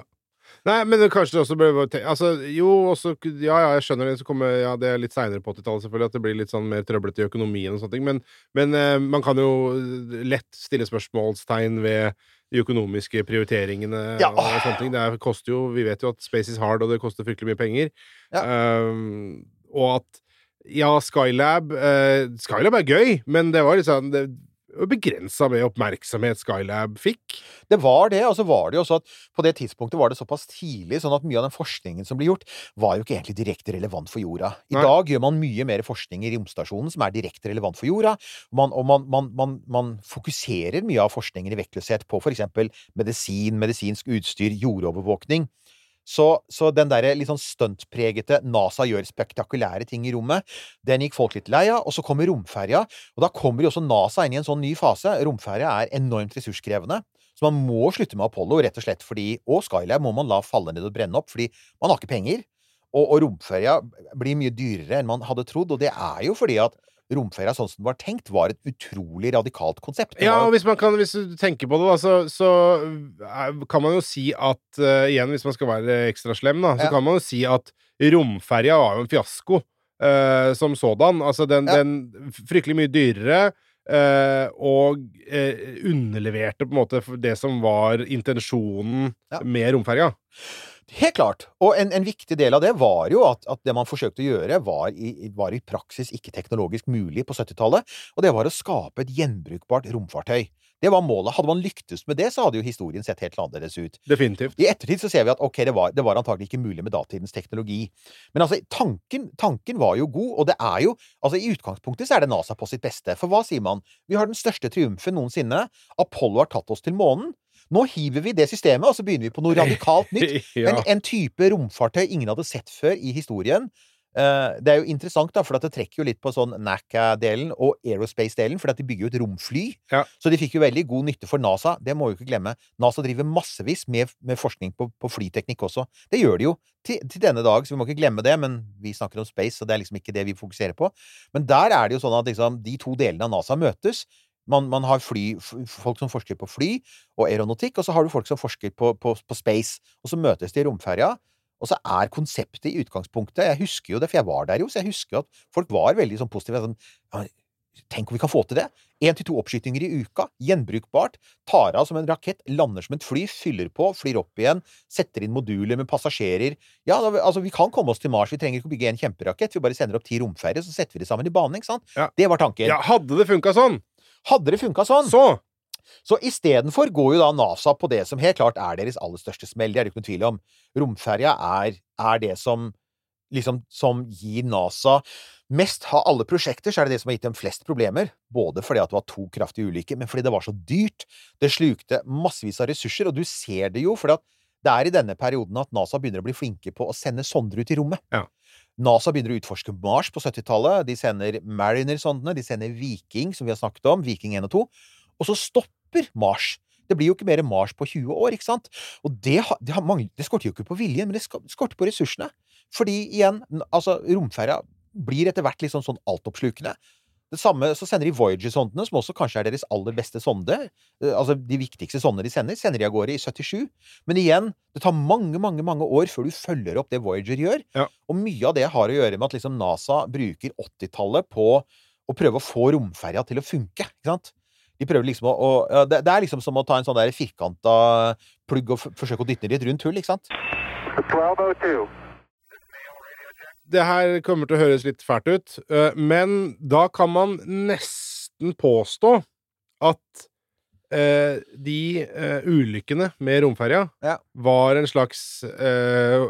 Nei, men kanskje det også ble Altså, jo, også Ja, ja, jeg skjønner det. Så kommer ja, det er litt seinere på 80-tallet, selvfølgelig, at det blir litt sånn mer trøblete i økonomien og sånne ting. Men, men eh, man kan jo lett stille spørsmålstegn ved de økonomiske prioriteringene ja. og sånne ting. Det er, koster jo Vi vet jo at space is hard, og det koster fryktelig mye penger. Ja. Um, og at Ja, Skylab uh, Skylab er gøy, men det var sånn det, begrensa med oppmerksomhet Skylab fikk. Det var det, og så var det jo også at på det tidspunktet var det såpass tidlig, sånn at mye av den forskningen som ble gjort, var jo ikke egentlig direkte relevant for jorda. I Nei. dag gjør man mye mer forskning i romstasjonen som er direkte relevant for jorda, man, og man, man, man, fokuserer mye av forskningen i vektløshet på for eksempel medisin, medisinsk utstyr, jordovervåkning. Så, så, den der litt sånn stuntpregete NASA gjør spektakulære ting i rommet, den gikk folk litt lei av. Og så kommer romferja, og da kommer jo også NASA inn i en sånn ny fase. Romferja er enormt ressurskrevende. Så man må slutte med Apollo, rett og slett fordi Og Skylab må man la falle ned og brenne opp, fordi man har ikke penger. Og, og romferja blir mye dyrere enn man hadde trodd, og det er jo fordi at romferia sånn som den var tenkt, var et utrolig radikalt konsept. Ja, og hvis, man kan, hvis du tenker på det, da, så, så kan man jo si at uh, Igjen, hvis man skal være ekstra slem, da, så ja. kan man jo si at romferja var jo en fiasko uh, som sådan. Altså, den, ja. den Fryktelig mye dyrere. Uh, og underleverte på en måte det som var intensjonen ja. med romferja. Helt klart. Og en, en, viktig del av det var jo at, at det man forsøkte å gjøre, var i, var i praksis ikke teknologisk mulig på 70-tallet. Og det var å skape et gjenbrukbart romfartøy. Det var målet. Hadde man lyktes med det, så hadde jo historien sett helt annerledes ut. Definitivt. I ettertid så ser vi at ok, det var, det var antagelig ikke mulig med datidens teknologi. Men altså, tanken, tanken, var jo god, og det er jo Altså, i utgangspunktet så er det NASA på sitt beste. For hva sier man? Vi har den største triumfen noensinne. Apollo har tatt oss til månen. Nå hiver vi det systemet, og så begynner vi på noe radikalt nytt. ja. en, en, type romfartøy ingen hadde sett før i historien. Uh, det er jo interessant, da, for det trekker jo litt på sånn NACA-delen og aerospace-delen, for de bygger jo et romfly. Ja. Så de fikk jo veldig god nytte for NASA. Det må vi ikke glemme. NASA driver massevis med, med forskning på, på, flyteknikk også. Det gjør de jo til, til, denne dag, så vi må ikke glemme det. Men vi snakker om space, så det er liksom ikke det vi fokuserer på. Men der er det jo sånn at liksom, de to delene av NASA møtes. Man, man, har fly, folk som forsker på fly og aeronautikk, og så har du folk som forsker på, på, på space. Og så møtes de i romferja, og så er konseptet i utgangspunktet Jeg husker jo det, for jeg var der jo, så jeg husker at folk var veldig sånn positive. Sånn, ja, Tenk om vi kan få til det! Én til to oppskytinger i uka, gjenbrukbart. Tar av som en rakett, lander som et fly, fyller på, flyr opp igjen, setter inn moduler med passasjerer. Ja, altså, vi kan komme oss til Mars, vi trenger ikke å bygge en kjemperakett, vi bare sender opp ti romferjer, så setter vi det sammen i bane, ikke sant? Ja. Det var tanken. Ja, hadde det funka sånn! Hadde det funka sånn, så så istedenfor går jo da NASA på det som helt klart er deres aller største smell. Det er det ikke noen tvil om. Romferja er, er det som liksom som gir NASA mest Av alle prosjekter så er det det som har gitt dem flest problemer. Både fordi at det var to kraftige ulykker, men fordi det var så dyrt. Det slukte massevis av ressurser, og du ser det jo fordi at det er i denne perioden at NASA begynner å bli flinke på å sende sonder ut i rommet. Ja. NASA begynner å utforske Mars på 70-tallet. De sender Mariner-sondene, de sender Viking, som vi har snakket om, Viking 1 og 2. Og så stopper Mars. Det blir jo ikke mer Mars på 20 år, ikke sant? Og det, det, det skorter jo ikke på viljen, men det skorter på ressursene. Fordi igjen, altså, romferja blir etter hvert litt sånn, sånn altoppslukende. Det samme så sender de Voyager-sondene, som også kanskje er deres aller beste sonde. Eh, altså de viktigste sondene de sender, sender de av gårde i 77. Men igjen, det tar mange, mange mange år før du følger opp det Voyager gjør. Ja. Og mye av det har å gjøre med at liksom NASA bruker 80-tallet på å prøve å få romferja til å funke. ikke sant? De prøver liksom å, å ja, det, det, er liksom som å ta en sånn der firkanta plugg og forsøke å dytte den i et rundt hull, ikke sant? 1202 det her kommer til å høres litt fælt ut, eh, men da kan man nesten påstå at eh, de eh, ulykkene med romferja Ja. var en slags eh,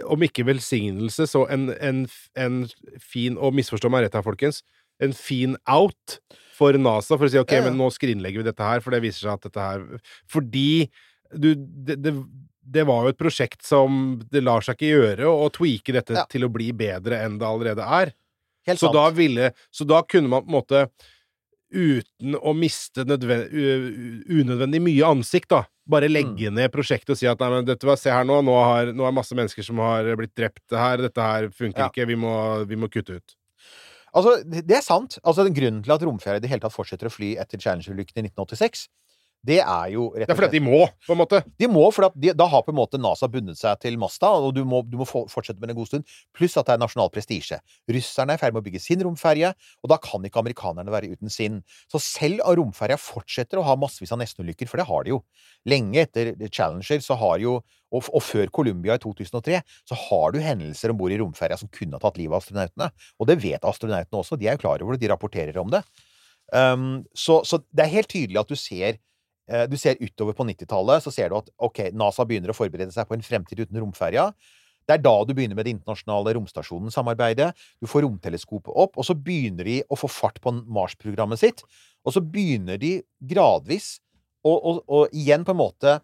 Om ikke velsignelse, så en, en, en fin Og misforstå meg rett her, folkens. En fin out for NASA for å si OK, Ja, ja. men nå skrinlegger vi dette her, for det viser seg at dette her Fordi du det, det, det var jo et prosjekt som Det lar seg ikke gjøre å tweake dette Ja. til å bli bedre enn det allerede er. Helt Så sant. da, ville, så da kunne man på en måte, uten å miste nødven, unødvendig mye ansikt, da, bare legge ned prosjektet og si at nei, men dette, var- se her nå, nå, har, nå er masse mennesker som har blitt drept her, dette her funker Ja. ikke, vi må, vi må kutte ut. Altså, det det er sant. Altså, den Grunnen til at romferja i det hele tatt fortsetter å fly etter Challenger-ulykken i 1986, det er jo rett og slett Det er fordi de må, på en måte. De må, for de, da har på en måte NASA bundet seg til masta, og du må, du må fortsette med det en god stund. Pluss at det er nasjonal prestisje. Russerne er i ferd med å bygge sin romferje, og da kan ikke amerikanerne være uten sin. Så selv om romferja fortsetter å ha massevis av nestenulykker, for det har de jo Lenge etter Challenger så har jo og, og før Columbia i 2003, så har du hendelser om bord i romferja som kunne ha tatt livet av astronautene. Og det vet astronautene også. De er jo klar over det. De rapporterer om det. Um, så, så det er helt tydelig at du ser du ser utover på 90-tallet, så ser du at ok, NASA begynner å forberede seg på en fremtid uten romferja. Det er da du begynner med det internasjonale romstasjonen-samarbeidet. Du får romteleskopet opp, og så begynner de å få fart på Mars-programmet sitt. Og så begynner de gradvis å, igjen på en måte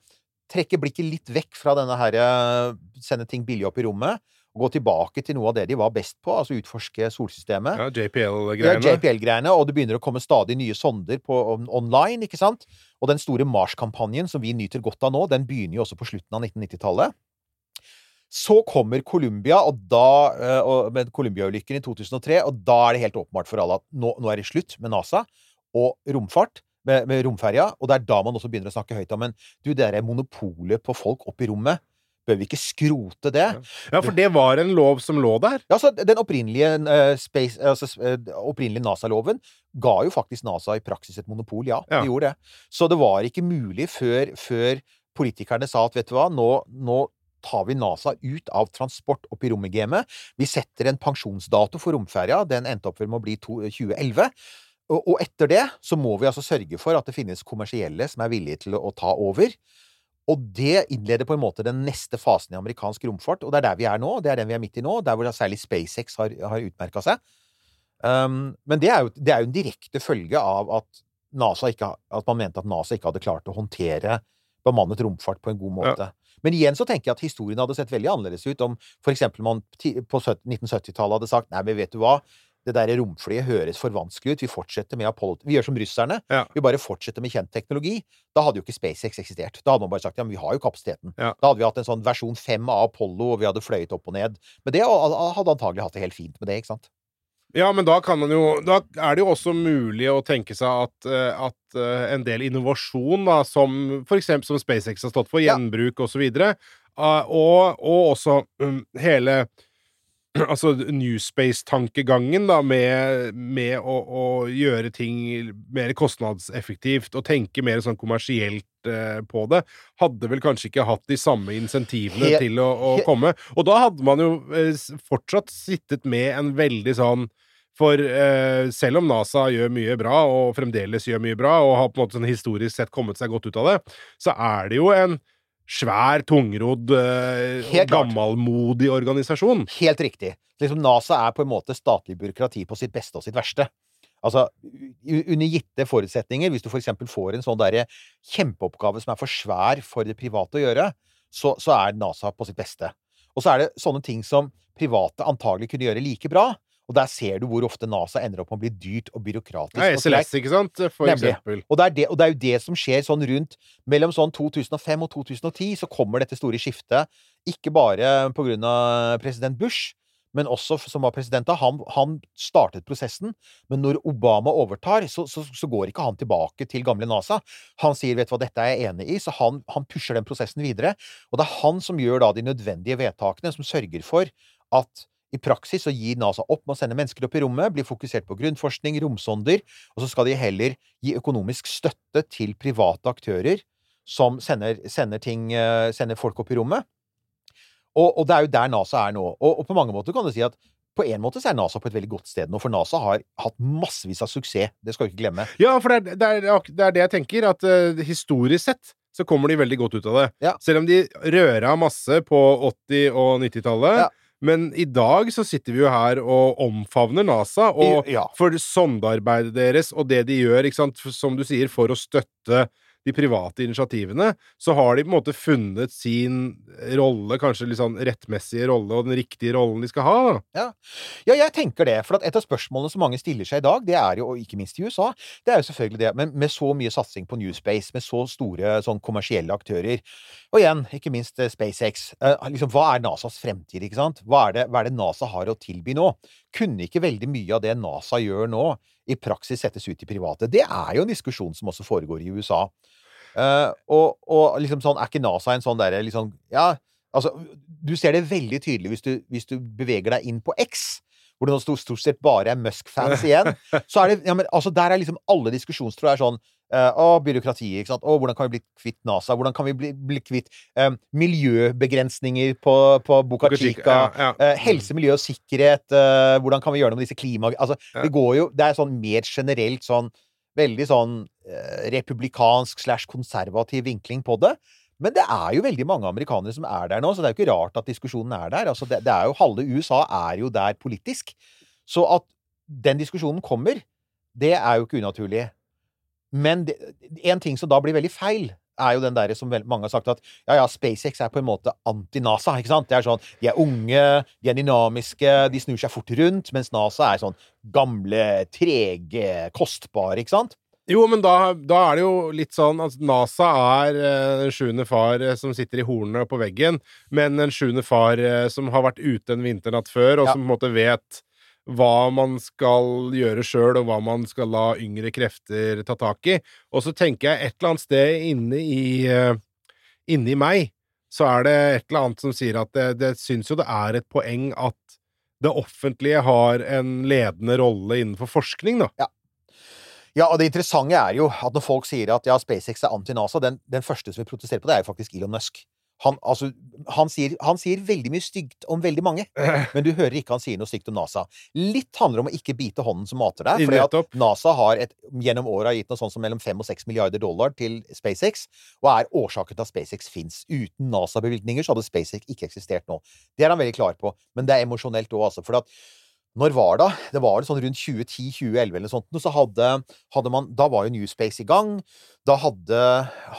trekke blikket litt vekk fra denne her eh, sende ting billig opp i rommet, gå tilbake til noe av det de var best på, altså utforske solsystemet. Ja, JPL-greiene. Ja, JPL-greiene, og det begynner å komme stadig nye sonder på on online, ikke sant? Og den store Mars-kampanjen som vi nyter godt av nå, den begynner jo også på slutten av 1990-tallet. Så kommer Columbia, og da, eh, og med Columbia-ulykken i 2003, og da er det helt åpenbart for alle at nå, nå er det slutt med NASA og romfart, med, med romferja, og det er da man også begynner å snakke høyt om Men du, det derre monopolet på folk opp i rommet, bør vi ikke skrote det? Ja, for det var en lov som lå der. Ja, så Den opprinnelige, uh, altså, uh, opprinnelige NASA-loven ga jo faktisk NASA i praksis et monopol, ja. Ja. De gjorde det. Så det var ikke mulig før, før politikerne sa at vet du hva, nå, nå tar vi NASA ut av transport opp i rommet-gamet. Vi setter en pensjonsdato for romferja. Den endte opp med å bli to, 2011. Og, og etter det så må vi altså sørge for at det finnes kommersielle som er villige til å, å ta over. Og det innleder på en måte den neste fasen i amerikansk romfart, og det er der vi er nå. Det er den vi er midt i nå, der hvor særlig SpaceX har, har utmerka seg. Um, men det er, jo, det er jo en direkte følge av at, NASA ikke, at man mente at NASA ikke hadde klart å håndtere bemannet romfart på en god måte. Men igjen så tenker jeg at historien hadde sett veldig annerledes ut om for eksempel man på 1970-tallet hadde sagt nei, men vet du hva, det der romflyet høres for vanskelig ut, vi fortsetter med Apollo Vi gjør som russerne, Ja. vi bare fortsetter med kjent teknologi. Da hadde jo ikke SpaceX eksistert. Da hadde man bare sagt ja, men vi har jo kapasiteten. Ja. Da hadde vi hatt en sånn versjon 5 av Apollo, og vi hadde fløyet opp og ned. Men det hadde antagelig hatt det helt fint med det, ikke sant? Ja, men da kan man jo Da er det jo også mulig å tenke seg at, eh, at eh, en del innovasjon, da, som for eksempel som SpaceX har stått for, Ja. gjenbruk og så videre, eh, og, og også um, hele Altså New Space-tankegangen, da, med, med å, å gjøre ting mer kostnadseffektivt og tenke mer sånn kommersielt eh, på det, hadde vel kanskje ikke hatt de samme insentivene He- til å, å komme. Og da hadde man jo eh, fortsatt sittet med en veldig sånn for eh, selv om NASA gjør mye bra, og fremdeles gjør mye bra, og har på en måte sånn historisk sett kommet seg godt ut av det, så er det jo en svær, tungrodd, eh, Helt organisasjon. Helt riktig. Liksom NASA er på en måte statlig byråkrati på sitt beste og sitt verste. Altså, under gitte forutsetninger, hvis du eksempel får en sånn der kjempeoppgave som er for svær for det private å gjøre, så, så er NASA på sitt beste. Og så er det sånne ting som private antagelig kunne gjøre like bra, og der ser du hvor ofte NASA ender opp med å bli dyrt og byråkratisk. Nei. SLS, ikke sant? For Nemlig. eksempel. Og det, er det, og det er jo det som skjer sånn rundt mellom sånn 2005 og 2010, så kommer dette store skiftet. Ikke bare på grunn av president Bush, men også som var president da. Han, han startet prosessen, men når Obama overtar, så, så, så går ikke han tilbake til gamle NASA. Han sier 'vet du hva, dette er jeg enig i', så han, han pusher den prosessen videre. Og det er han som gjør da de nødvendige vedtakene, som sørger for at i praksis så gir NASA opp med å sende mennesker opp i rommet, blir fokusert på grunnforskning, romsonder, og så skal de heller gi økonomisk støtte til private aktører som sender, sender, ting, eh, sender folk opp i rommet. Og, og det er jo der NASA er nå. Og, og på mange måter kan du si at på en måte så er NASA på et veldig godt sted nå, for NASA har hatt massevis av suksess. Det skal vi ikke glemme. Ja, for det er det, er, det, er det jeg tenker, at uh, historisk sett så kommer de veldig godt ut av det. Ja. Selv om de røra masse på 80- og 90-tallet. Ja. Men i dag så sitter vi jo her og omfavner NASA, og ja. for sondearbeidet deres og det de gjør, ikke sant, som du sier, for å støtte de private initiativene, så har de på en måte funnet sin rolle, kanskje litt sånn rettmessige rolle, og den riktige rollen de skal ha. Ja, ja jeg tenker det. For et av spørsmålene som mange stiller seg i dag, det er jo, og ikke minst i USA, det er jo selvfølgelig det, men med så mye satsing på New Space, med så store sånn kommersielle aktører, og igjen, ikke minst uh, SpaceX, uh, liksom, hva er NASAs fremtid, ikke sant? Hva er, det, hva er det NASA har å tilby nå? Kunne ikke veldig mye av det NASA gjør nå, i praksis settes ut i private? Det er jo en diskusjon som også foregår i USA. Uh, og, og, liksom sånn, er ikke NASA en sånn derre liksom Ja, altså Du ser det veldig tydelig hvis du, hvis du beveger deg inn på X, hvor det stort, stort sett bare er Musk-fans igjen. Så er det ja, men altså Der er liksom alle diskusjonstråder sånn uh, Å, byråkrati, ikke sant. Å, hvordan kan vi bli kvitt NASA? Hvordan kan vi bli, bli kvitt um, miljøbegrensninger på, på Boca Chica? Ja, ja. Uh, helse, miljø og sikkerhet. hvordan kan vi gjøre noe med disse klima... Altså, det går jo Det er sånn mer generelt sånn veldig sånn uh, republikansk slash konservativ vinkling på det. Men det er jo veldig mange amerikanere som er der nå, så det er jo ikke rart at diskusjonen er der. Altså, det, det er jo Halve USA er jo der politisk. Så at den diskusjonen kommer, det er jo ikke unaturlig. Men det, en ting som da blir veldig feil, er jo den der som mange har sagt at ja, ja, SpaceX er på en måte anti-NASA. ikke sant? Det er sånn, De er unge, de er dynamiske, de snur seg fort rundt, mens NASA er sånn gamle, trege, kostbare, ikke sant? Jo, men da, da, er det jo litt sånn at NASA er eh, den sjuende far eh, som sitter i hornene på veggen, men en sjuende far eh, som har vært ute en vinternatt før, og ja. som på en måte vet hva man skal gjøre sjøl, og hva man skal la yngre krefter ta tak i. Og så tenker jeg et eller annet sted inni i, uh, inni meg, så er det et eller annet som sier at det, det syns jo det er et poeng at det offentlige har en ledende rolle innenfor forskning, da. Ja. Ja, og det interessante er jo at når folk sier at ja, SpaceX er anti-NASA, den, den, første som vil protestere på det, er jo faktisk Elon Musk. Han, altså, han, sier, han, sier, veldig mye stygt om veldig mange, men du hører ikke han sier noe stygt om NASA. Litt handler om å ikke bite hånden som mater deg, fordi at NASA har et, gjennom åra gitt noe sånt som mellom 5 og 6 milliarder dollar til SpaceX, og er årsaken til at SpaceX fins. Uten NASA-bevilgninger så hadde SpaceX ikke eksistert nå. Det er han veldig klar på, men det er emosjonelt òg, altså. For at når var det? Det var sånn rundt 2010-2011 eller sånt. Så hadde, hadde, man Da var jo Newspace i gang. Da hadde,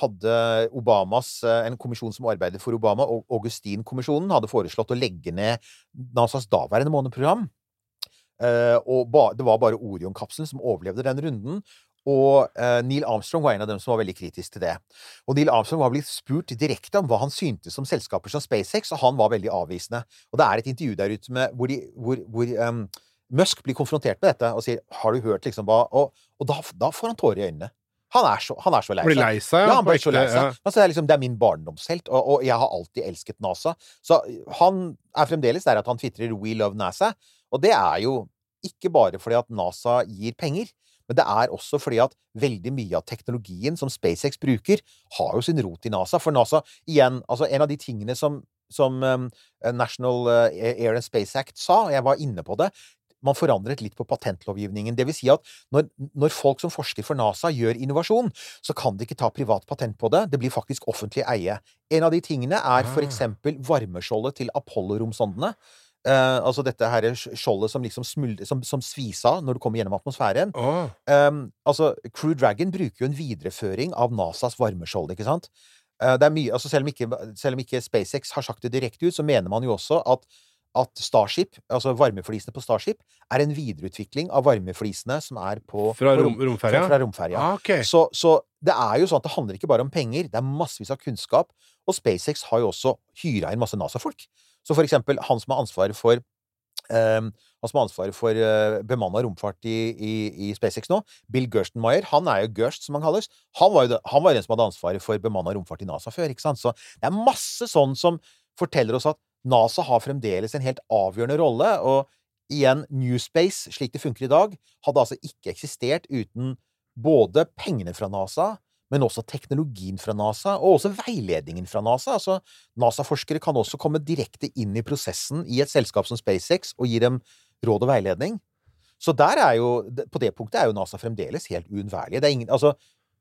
hadde Obamas eh, En kommisjon som arbeider for Obama, Augustin-kommisjonen, hadde foreslått å legge ned NASAs daværende måneprogram. Uh, og det var bare Orion-kapselen som overlevde den runden. Og eh, Neil Armstrong var en av dem som var veldig kritisk til det. Og Neil Armstrong var blitt spurt direkte om hva han syntes om selskaper som SpaceX, og han var veldig avvisende. Og det er et intervju der ute med, hvor, de, hvor, hvor um, Musk blir konfrontert med dette og sier 'Har du hørt liksom hva Og, og da, da, får han tårer i øynene. Han er så, han er så lei seg. Blir lei seg? Ja, han blir så lei seg. Ja. Altså, det, er liksom, det er min barndomshelt, og, og, jeg har alltid elsket NASA. Så han er fremdeles der at han tvitrer 'We love NASA', og det er jo ikke bare fordi at NASA gir penger, men det er også fordi at veldig mye av teknologien som SpaceX bruker, har jo sin rot i NASA. For NASA, igjen, altså en av de tingene som, som um, National uh, Air and Space Act sa, og jeg var inne på det, man forandret litt på patentlovgivningen. Det vil si at når, når, folk som forsker for NASA gjør innovasjon, så kan de ikke ta privat patent på det. Det blir faktisk offentlig eie. En av de tingene er for ah. eksempel varmeskjoldet til Apollo-romsondene. Uh, altså dette her skjoldet som liksom smulde, som, som svisa når du kommer gjennom atmosfæren. Oh. Um, altså, Crew Dragon bruker jo en videreføring av NASAs varmeskjold, ikke sant? Uh, det er mye, altså selv om, ikke, selv om ikke SpaceX har sagt det direkte ut, så mener man jo også at, at Starship, altså varmeflisene på Starship, er en videreutvikling av varmeflisene som er på Fra, rom, romferja? Fra, fra romferja. Ah, okay. så, så, det er jo sånn at det handler ikke bare om penger, det er massevis av kunnskap. Og SpaceX har jo også hyra inn masse NASA-folk. Så for eksempel han som har ansvaret for um, han som har ansvaret for uh, bemanna romfart i, i, i, SpaceX nå, Bill Gerstenmaier, han er jo Gerst, som han kalles. Han var jo det, han var den som hadde ansvaret for bemanna romfart i NASA før. ikke sant? Så det er masse sånn som forteller oss at NASA har fremdeles en helt avgjørende rolle. Og igjen, Newspace, slik det funker i dag, hadde altså ikke eksistert uten både pengene fra NASA, men også teknologien fra NASA, og også veiledningen fra NASA. Altså, NASA-forskere kan også komme direkte inn i prosessen i et selskap som SpaceX og gi dem råd og veiledning. Så jo, på det punktet er jo NASA fremdeles helt uunnværlige. Det ingen, altså,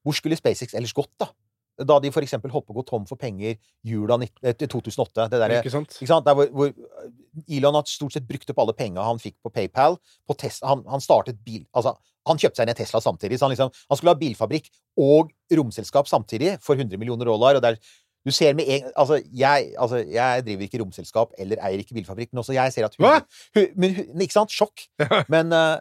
hvor skulle SpaceX ellers gått, da? Da de eksempel holdt på å gå tom for penger jula 2008. Det der, ikke sant? Ikke sant? Der hvor, hvor, Elon har stort sett brukt opp alle penga han fikk på PayPal. På test, han, han, startet bil... Altså, han kjøpte seg i Tesla samtidig. Så han, liksom, han skulle ha bilfabrikk og romselskap samtidig for 100 millioner dollar. og der, du ser med en altså jeg, altså jeg, driver ikke romselskap eller eier ikke bilfabrikk, men også jeg ser at Hva? men, Ikke sant? Sjokk. Men, uh,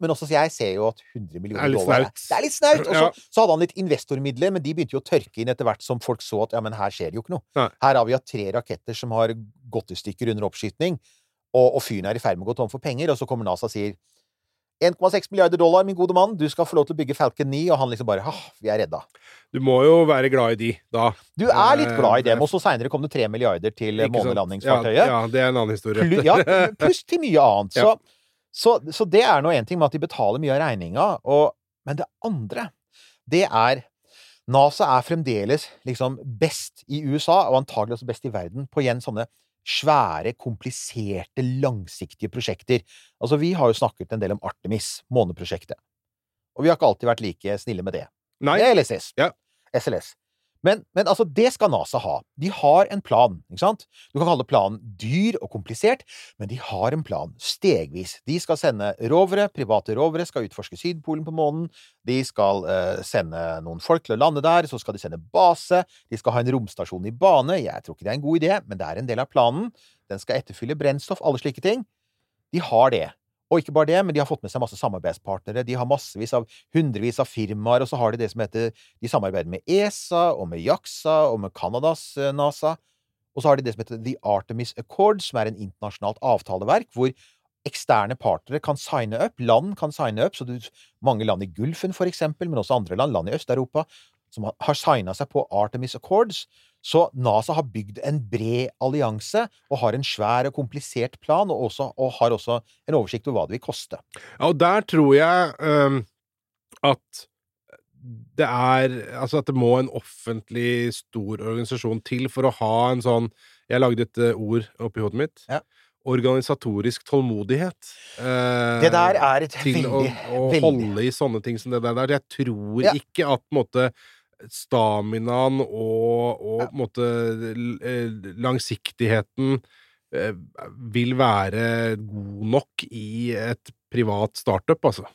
men, også jeg ser jo at 100 millioner dollar Det er litt snaut! Og så, ja. så, hadde han litt investormidler, men de begynte jo å tørke inn etter hvert som folk så at ja, men her skjer det jo ikke noe. Nei. Her har vi hatt tre raketter som har gått i stykker under oppskyting, og, og fyren er i ferd med å gå tom for penger, og så kommer NASA og sier 1,6 milliarder dollar, min gode mann, du skal få lov til å bygge Falcon 9, og han liksom bare ah, vi er redda. Du må jo være glad i de, da. Du er litt glad i dem, og så seinere kom det 3 milliarder til månelandingsfartøyet. Ja, ja, det er en annen historie. Plus, ja, pluss til mye annet. Så, så, så, det er nå én ting med at de betaler mye av regninga, men det andre, det er NASA er fremdeles liksom best i USA, og antagelig også best i verden, på igjen sånne svære, kompliserte, langsiktige prosjekter. Altså, vi har jo snakket en del om Artemis, måneprosjektet. Og vi har ikke alltid vært like snille med det. Nei. Det er LSS. Ja. SLS. Men, men, altså, det skal NASA ha. De har en plan, ikke sant? Du kan kalle planen dyr og komplisert, men de har en plan, stegvis. De skal sende rovere, private rovere skal utforske Sydpolen på månen, de skal eh, sende noen folk til å lande der, så skal de sende base, de skal ha en romstasjon i bane, jeg tror ikke det er en god idé, men det er en del av planen, den skal etterfylle brennstoff, alle slike ting. De har det. Og ikke bare det, men de har fått med seg masse samarbeidspartnere. De har massevis av hundrevis av firmaer, og så har de det som heter De samarbeider med ESA og med JAXA og med Canadas eh, NASA. Og så har de det som heter The Artemis Accord, som er en internasjonalt avtaleverk hvor eksterne partnere kan signe opp, land kan signe opp, så du, mange land i Gulfen for eksempel, men også andre land, land i Øst-Europa, som har signa seg på Artemis Accords. Så NASA har bygd en bred allianse og har en svær og komplisert plan, og, også, og har også en oversikt over hva det vil koste. Ja, og der tror jeg um, at det er Altså at det må en offentlig stor organisasjon til for å ha en sånn Jeg lagde et uh, ord oppi hodet mitt. Ja. Organisatorisk tålmodighet. eh, det der er et til veldig Til å, veldig. holde i sånne ting som det der. Jeg tror ja. ikke at på en måte staminaen og, og ja. måte, eh, langsiktigheten eh, vil være god nok i et privat startup, altså.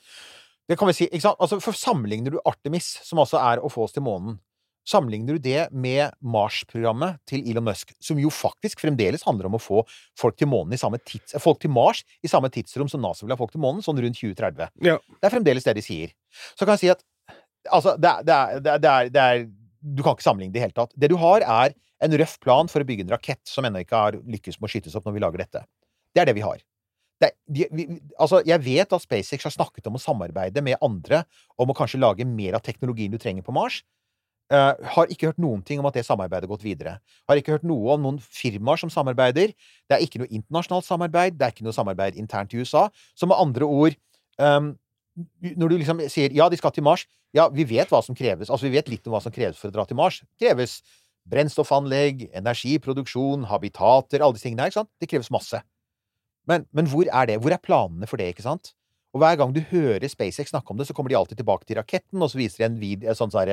Det kan vi si. ikke sant? Altså, for Sammenligner du Artemis, som altså er å få oss til månen, sammenligner du det med Mars-programmet til Elon Musk, som jo faktisk fremdeles handler om å få folk til, månen i samme tids, folk til Mars i samme tidsrom som NASA vil ha folk til månen, sånn rundt 2030. Ja. Det er fremdeles det de sier. Så kan jeg si at Altså, det er, det, er, det, er, det er, Du kan ikke sammenligne det i hele tatt. Det du har, er en røff plan for å bygge en rakett som ennå ikke har lykkes med å skytes opp når vi lager dette. Det er det vi har. Det, de, vi, altså, jeg vet at SpaceX har snakket om å samarbeide med andre om å kanskje lage mer av teknologien du trenger på Mars. Uh, har ikke hørt noen ting om at det samarbeidet har gått videre. Har ikke hørt noe om noen firmaer som samarbeider. Det er ikke noe internasjonalt samarbeid. Det er ikke noe samarbeid internt i USA. Så med andre ord um, Når du liksom sier ja, de skal til Mars Ja, vi vet hva som kreves. Altså, vi vet litt om hva som kreves for å dra til Mars. Kreves brennstoffanlegg, energiproduksjon, habitater, alle disse tingene her. ikke sant? Det kreves masse. Men, men hvor er det? Hvor er planene for det, ikke sant? Og hver gang du hører SpaceX snakke om det, så kommer de alltid tilbake til raketten, og så viser de en vid, sånn sånn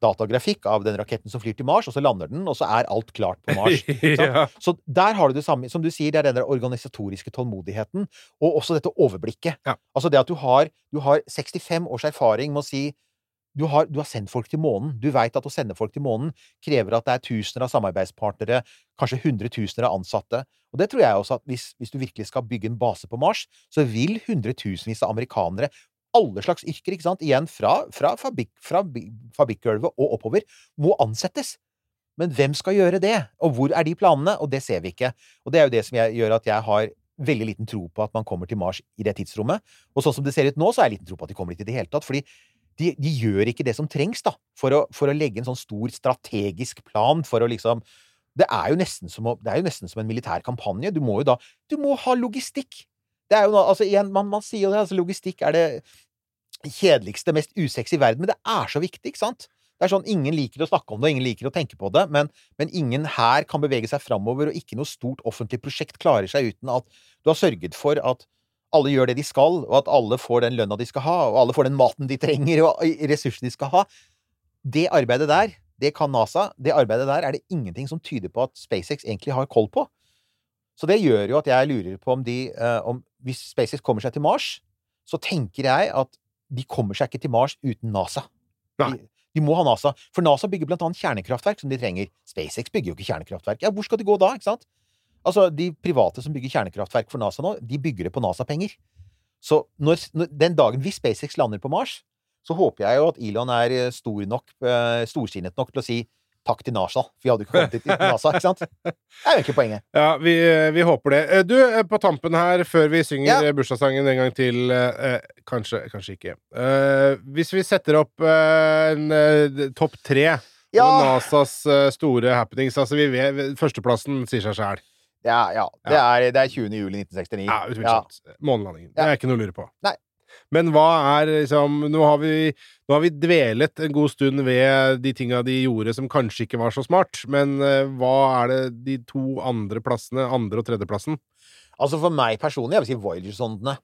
datagrafikk av den raketten som flyr til Mars, og så lander den, og så er alt klart på Mars. ja. Så der har du det samme Som du sier, det er den der organisatoriske tålmodigheten, og også dette overblikket. Ja. Altså det at du har, du har 65 års erfaring med å si du har, du har, sendt folk til månen. Du veit at å sende folk til månen krever at det er tusener av samarbeidspartnere, kanskje hundretusener av ansatte. Og det tror jeg også at hvis, hvis, du virkelig skal bygge en base på Mars, så vil hundretusenvis av amerikanere, alle slags yrker, ikke sant, igjen fra, fra, fabrikk, fra fabrikkgulvet og oppover, må ansettes. Men hvem skal gjøre det? Og hvor er de planene? Og det ser vi ikke. Og det er jo det som jeg, gjør at jeg har veldig liten tro på at man kommer til Mars i det tidsrommet. Og sånn som det ser ut nå, så har jeg liten tro på at de kommer dit i det hele tatt. fordi de, de, gjør ikke det som trengs da, for å, for å, legge en sånn stor strategisk plan for å liksom Det er jo nesten som, å, det er jo nesten som en militær kampanje. Du må jo da Du må ha logistikk! Det er jo noe, altså igjen, man, man sier jo det, altså logistikk er det kjedeligste, mest usexy i verden, men det er så viktig, ikke sant? Det er sånn, Ingen liker å snakke om det, ingen liker å tenke på det, men, men ingen her kan bevege seg framover, og ikke noe stort offentlig prosjekt klarer seg uten at du har sørget for at alle gjør det de skal, og at alle får den lønna de skal ha, og alle får den maten de trenger, og ressursene de skal ha. Det arbeidet der, det kan NASA. Det arbeidet der er det ingenting som tyder på at SpaceX egentlig har koll på. Så det gjør jo at jeg lurer på om de uh, om, Hvis SpaceX kommer seg til Mars, så tenker jeg at de kommer seg ikke til Mars uten NASA. De, de, må ha NASA. For NASA bygger blant annet kjernekraftverk som de trenger. SpaceX bygger jo ikke kjernekraftverk. Ja, hvor skal de gå da, ikke sant? Altså, de private som bygger kjernekraftverk for NASA nå, de bygger det på NASA-penger. Så når, når, den dagen hvis SpaceX lander på Mars, så håper jeg jo at Elon er eh, stor nok, uh, storsinnet nok til å si takk til NASA. For vi hadde ikke kommet dit uten NASA, ikke sant? Det er jo ikke poenget. Ja, vi, vi, håper det. Du, på tampen her, før vi synger ja. bursdagssangen en gang til eh, Kanskje, kanskje ikke. Eh, hvis vi setter opp eh, en topp tre ja. NASAs store happenings Altså, vi vet Førsteplassen sier seg sjæl. Ja, ja. Det. Er, det er 20. juli 1969. Ja, utvilsomt. Ja. Månelandingen. Det er ikke noe å lure på. Nei. Men hva er liksom Nå har vi, nå har vi dvelet en god stund ved de tinga de gjorde som kanskje ikke var så smart, men uh, hva er det de to andre plassene, andre- og tredjeplassen? Altså For meg personlig, jeg vil si Voyager-sondene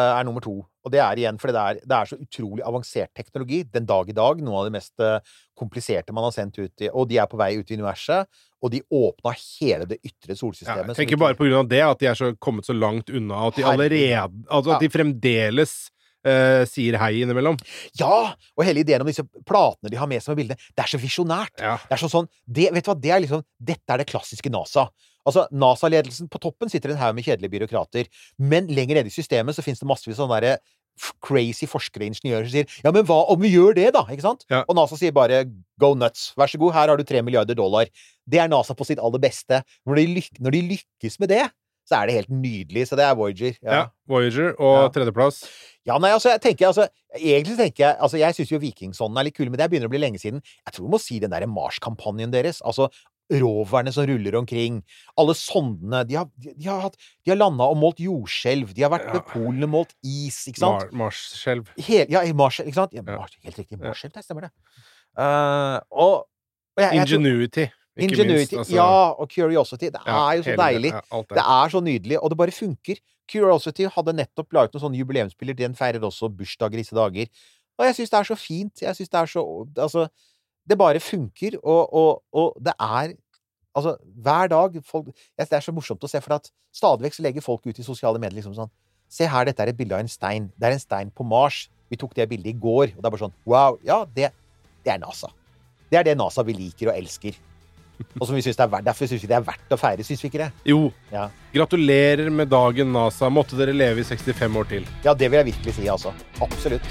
er nummer to. Og det er igjen fordi det er, det er, så utrolig avansert teknologi den dag i dag. Noe av det mest uh, kompliserte man har sendt ut i Og de er på vei ut i universet. Og de åpna hele det ytre solsystemet. Ja, jeg tenker bare på grunn av det, at de er så, kommet så langt unna. At de allerede Altså at de fremdeles Uh, sier hei innimellom. Ja! Og hele ideen om disse platene de har med seg med bildene, det er så visjonært. Ja. Det er sånn, sånn det, Vet du hva, det er liksom Dette er det klassiske NASA. Altså, NASA-ledelsen på toppen sitter en haug med kjedelige byråkrater, men lenger nede i systemet så finnes det massevis av sånne derre crazy forskere og ingeniører som sier ja, men hva om vi gjør det, da? Ikke sant? Ja. Og NASA sier bare go nuts, vær så god, her har du tre milliarder dollar. Det er NASA på sitt aller beste. Når de, når de lykkes med det, så er det helt nydelig. Så det er Voyager. Ja, ja Voyager og ja. tredjeplass. Ja, nei, altså, jeg tenker altså Egentlig tenker jeg Altså, jeg syns jo Vikingsånden er litt kul, men det begynner å bli lenge siden. Jeg tror vi må si den derre Mars-kampanjen deres. Altså, roverne som ruller omkring. Alle sondene. De har, de, de har, har landa og målt jordskjelv. De har vært ja. ved Polen og målt is, ikke sant? Mar Marsskjelv. Ja, Marsskjelv, ikke sant? Ja, Mars, helt riktig. Marsskjelv, det stemmer det. Uh, og, og jeg, Ingenuity. Ikke Ingenuity, minst, altså, ja, og Curiosity. Det ja, er jo så hele, deilig. Ja, det. er så nydelig, og det bare funker. Curiosity hadde nettopp laget noen sånne jubileumsspiller. Den feirer også bursdager disse dager. Og jeg syns det er så fint. Jeg syns det er så Altså det bare funker, og, og, og det er Altså, hver dag folk, Det er så morsomt å se, for at stadig vekk legger folk ut i sosiale medier liksom sånn Se her, dette er et bilde av en stein. Det er en stein på Mars. Vi tok det bildet i går. Og det er bare sånn Wow. Ja, det, det er NASA. Det er det NASA vi liker og elsker. Og som vi synes det er verdt, Derfor syns vi det er verdt å feire, syns vi ikke det? Jo. Ja. Gratulerer med dagen, NASA. Måtte dere leve i 65 år til. Ja, det vil jeg virkelig si, altså. Absolutt.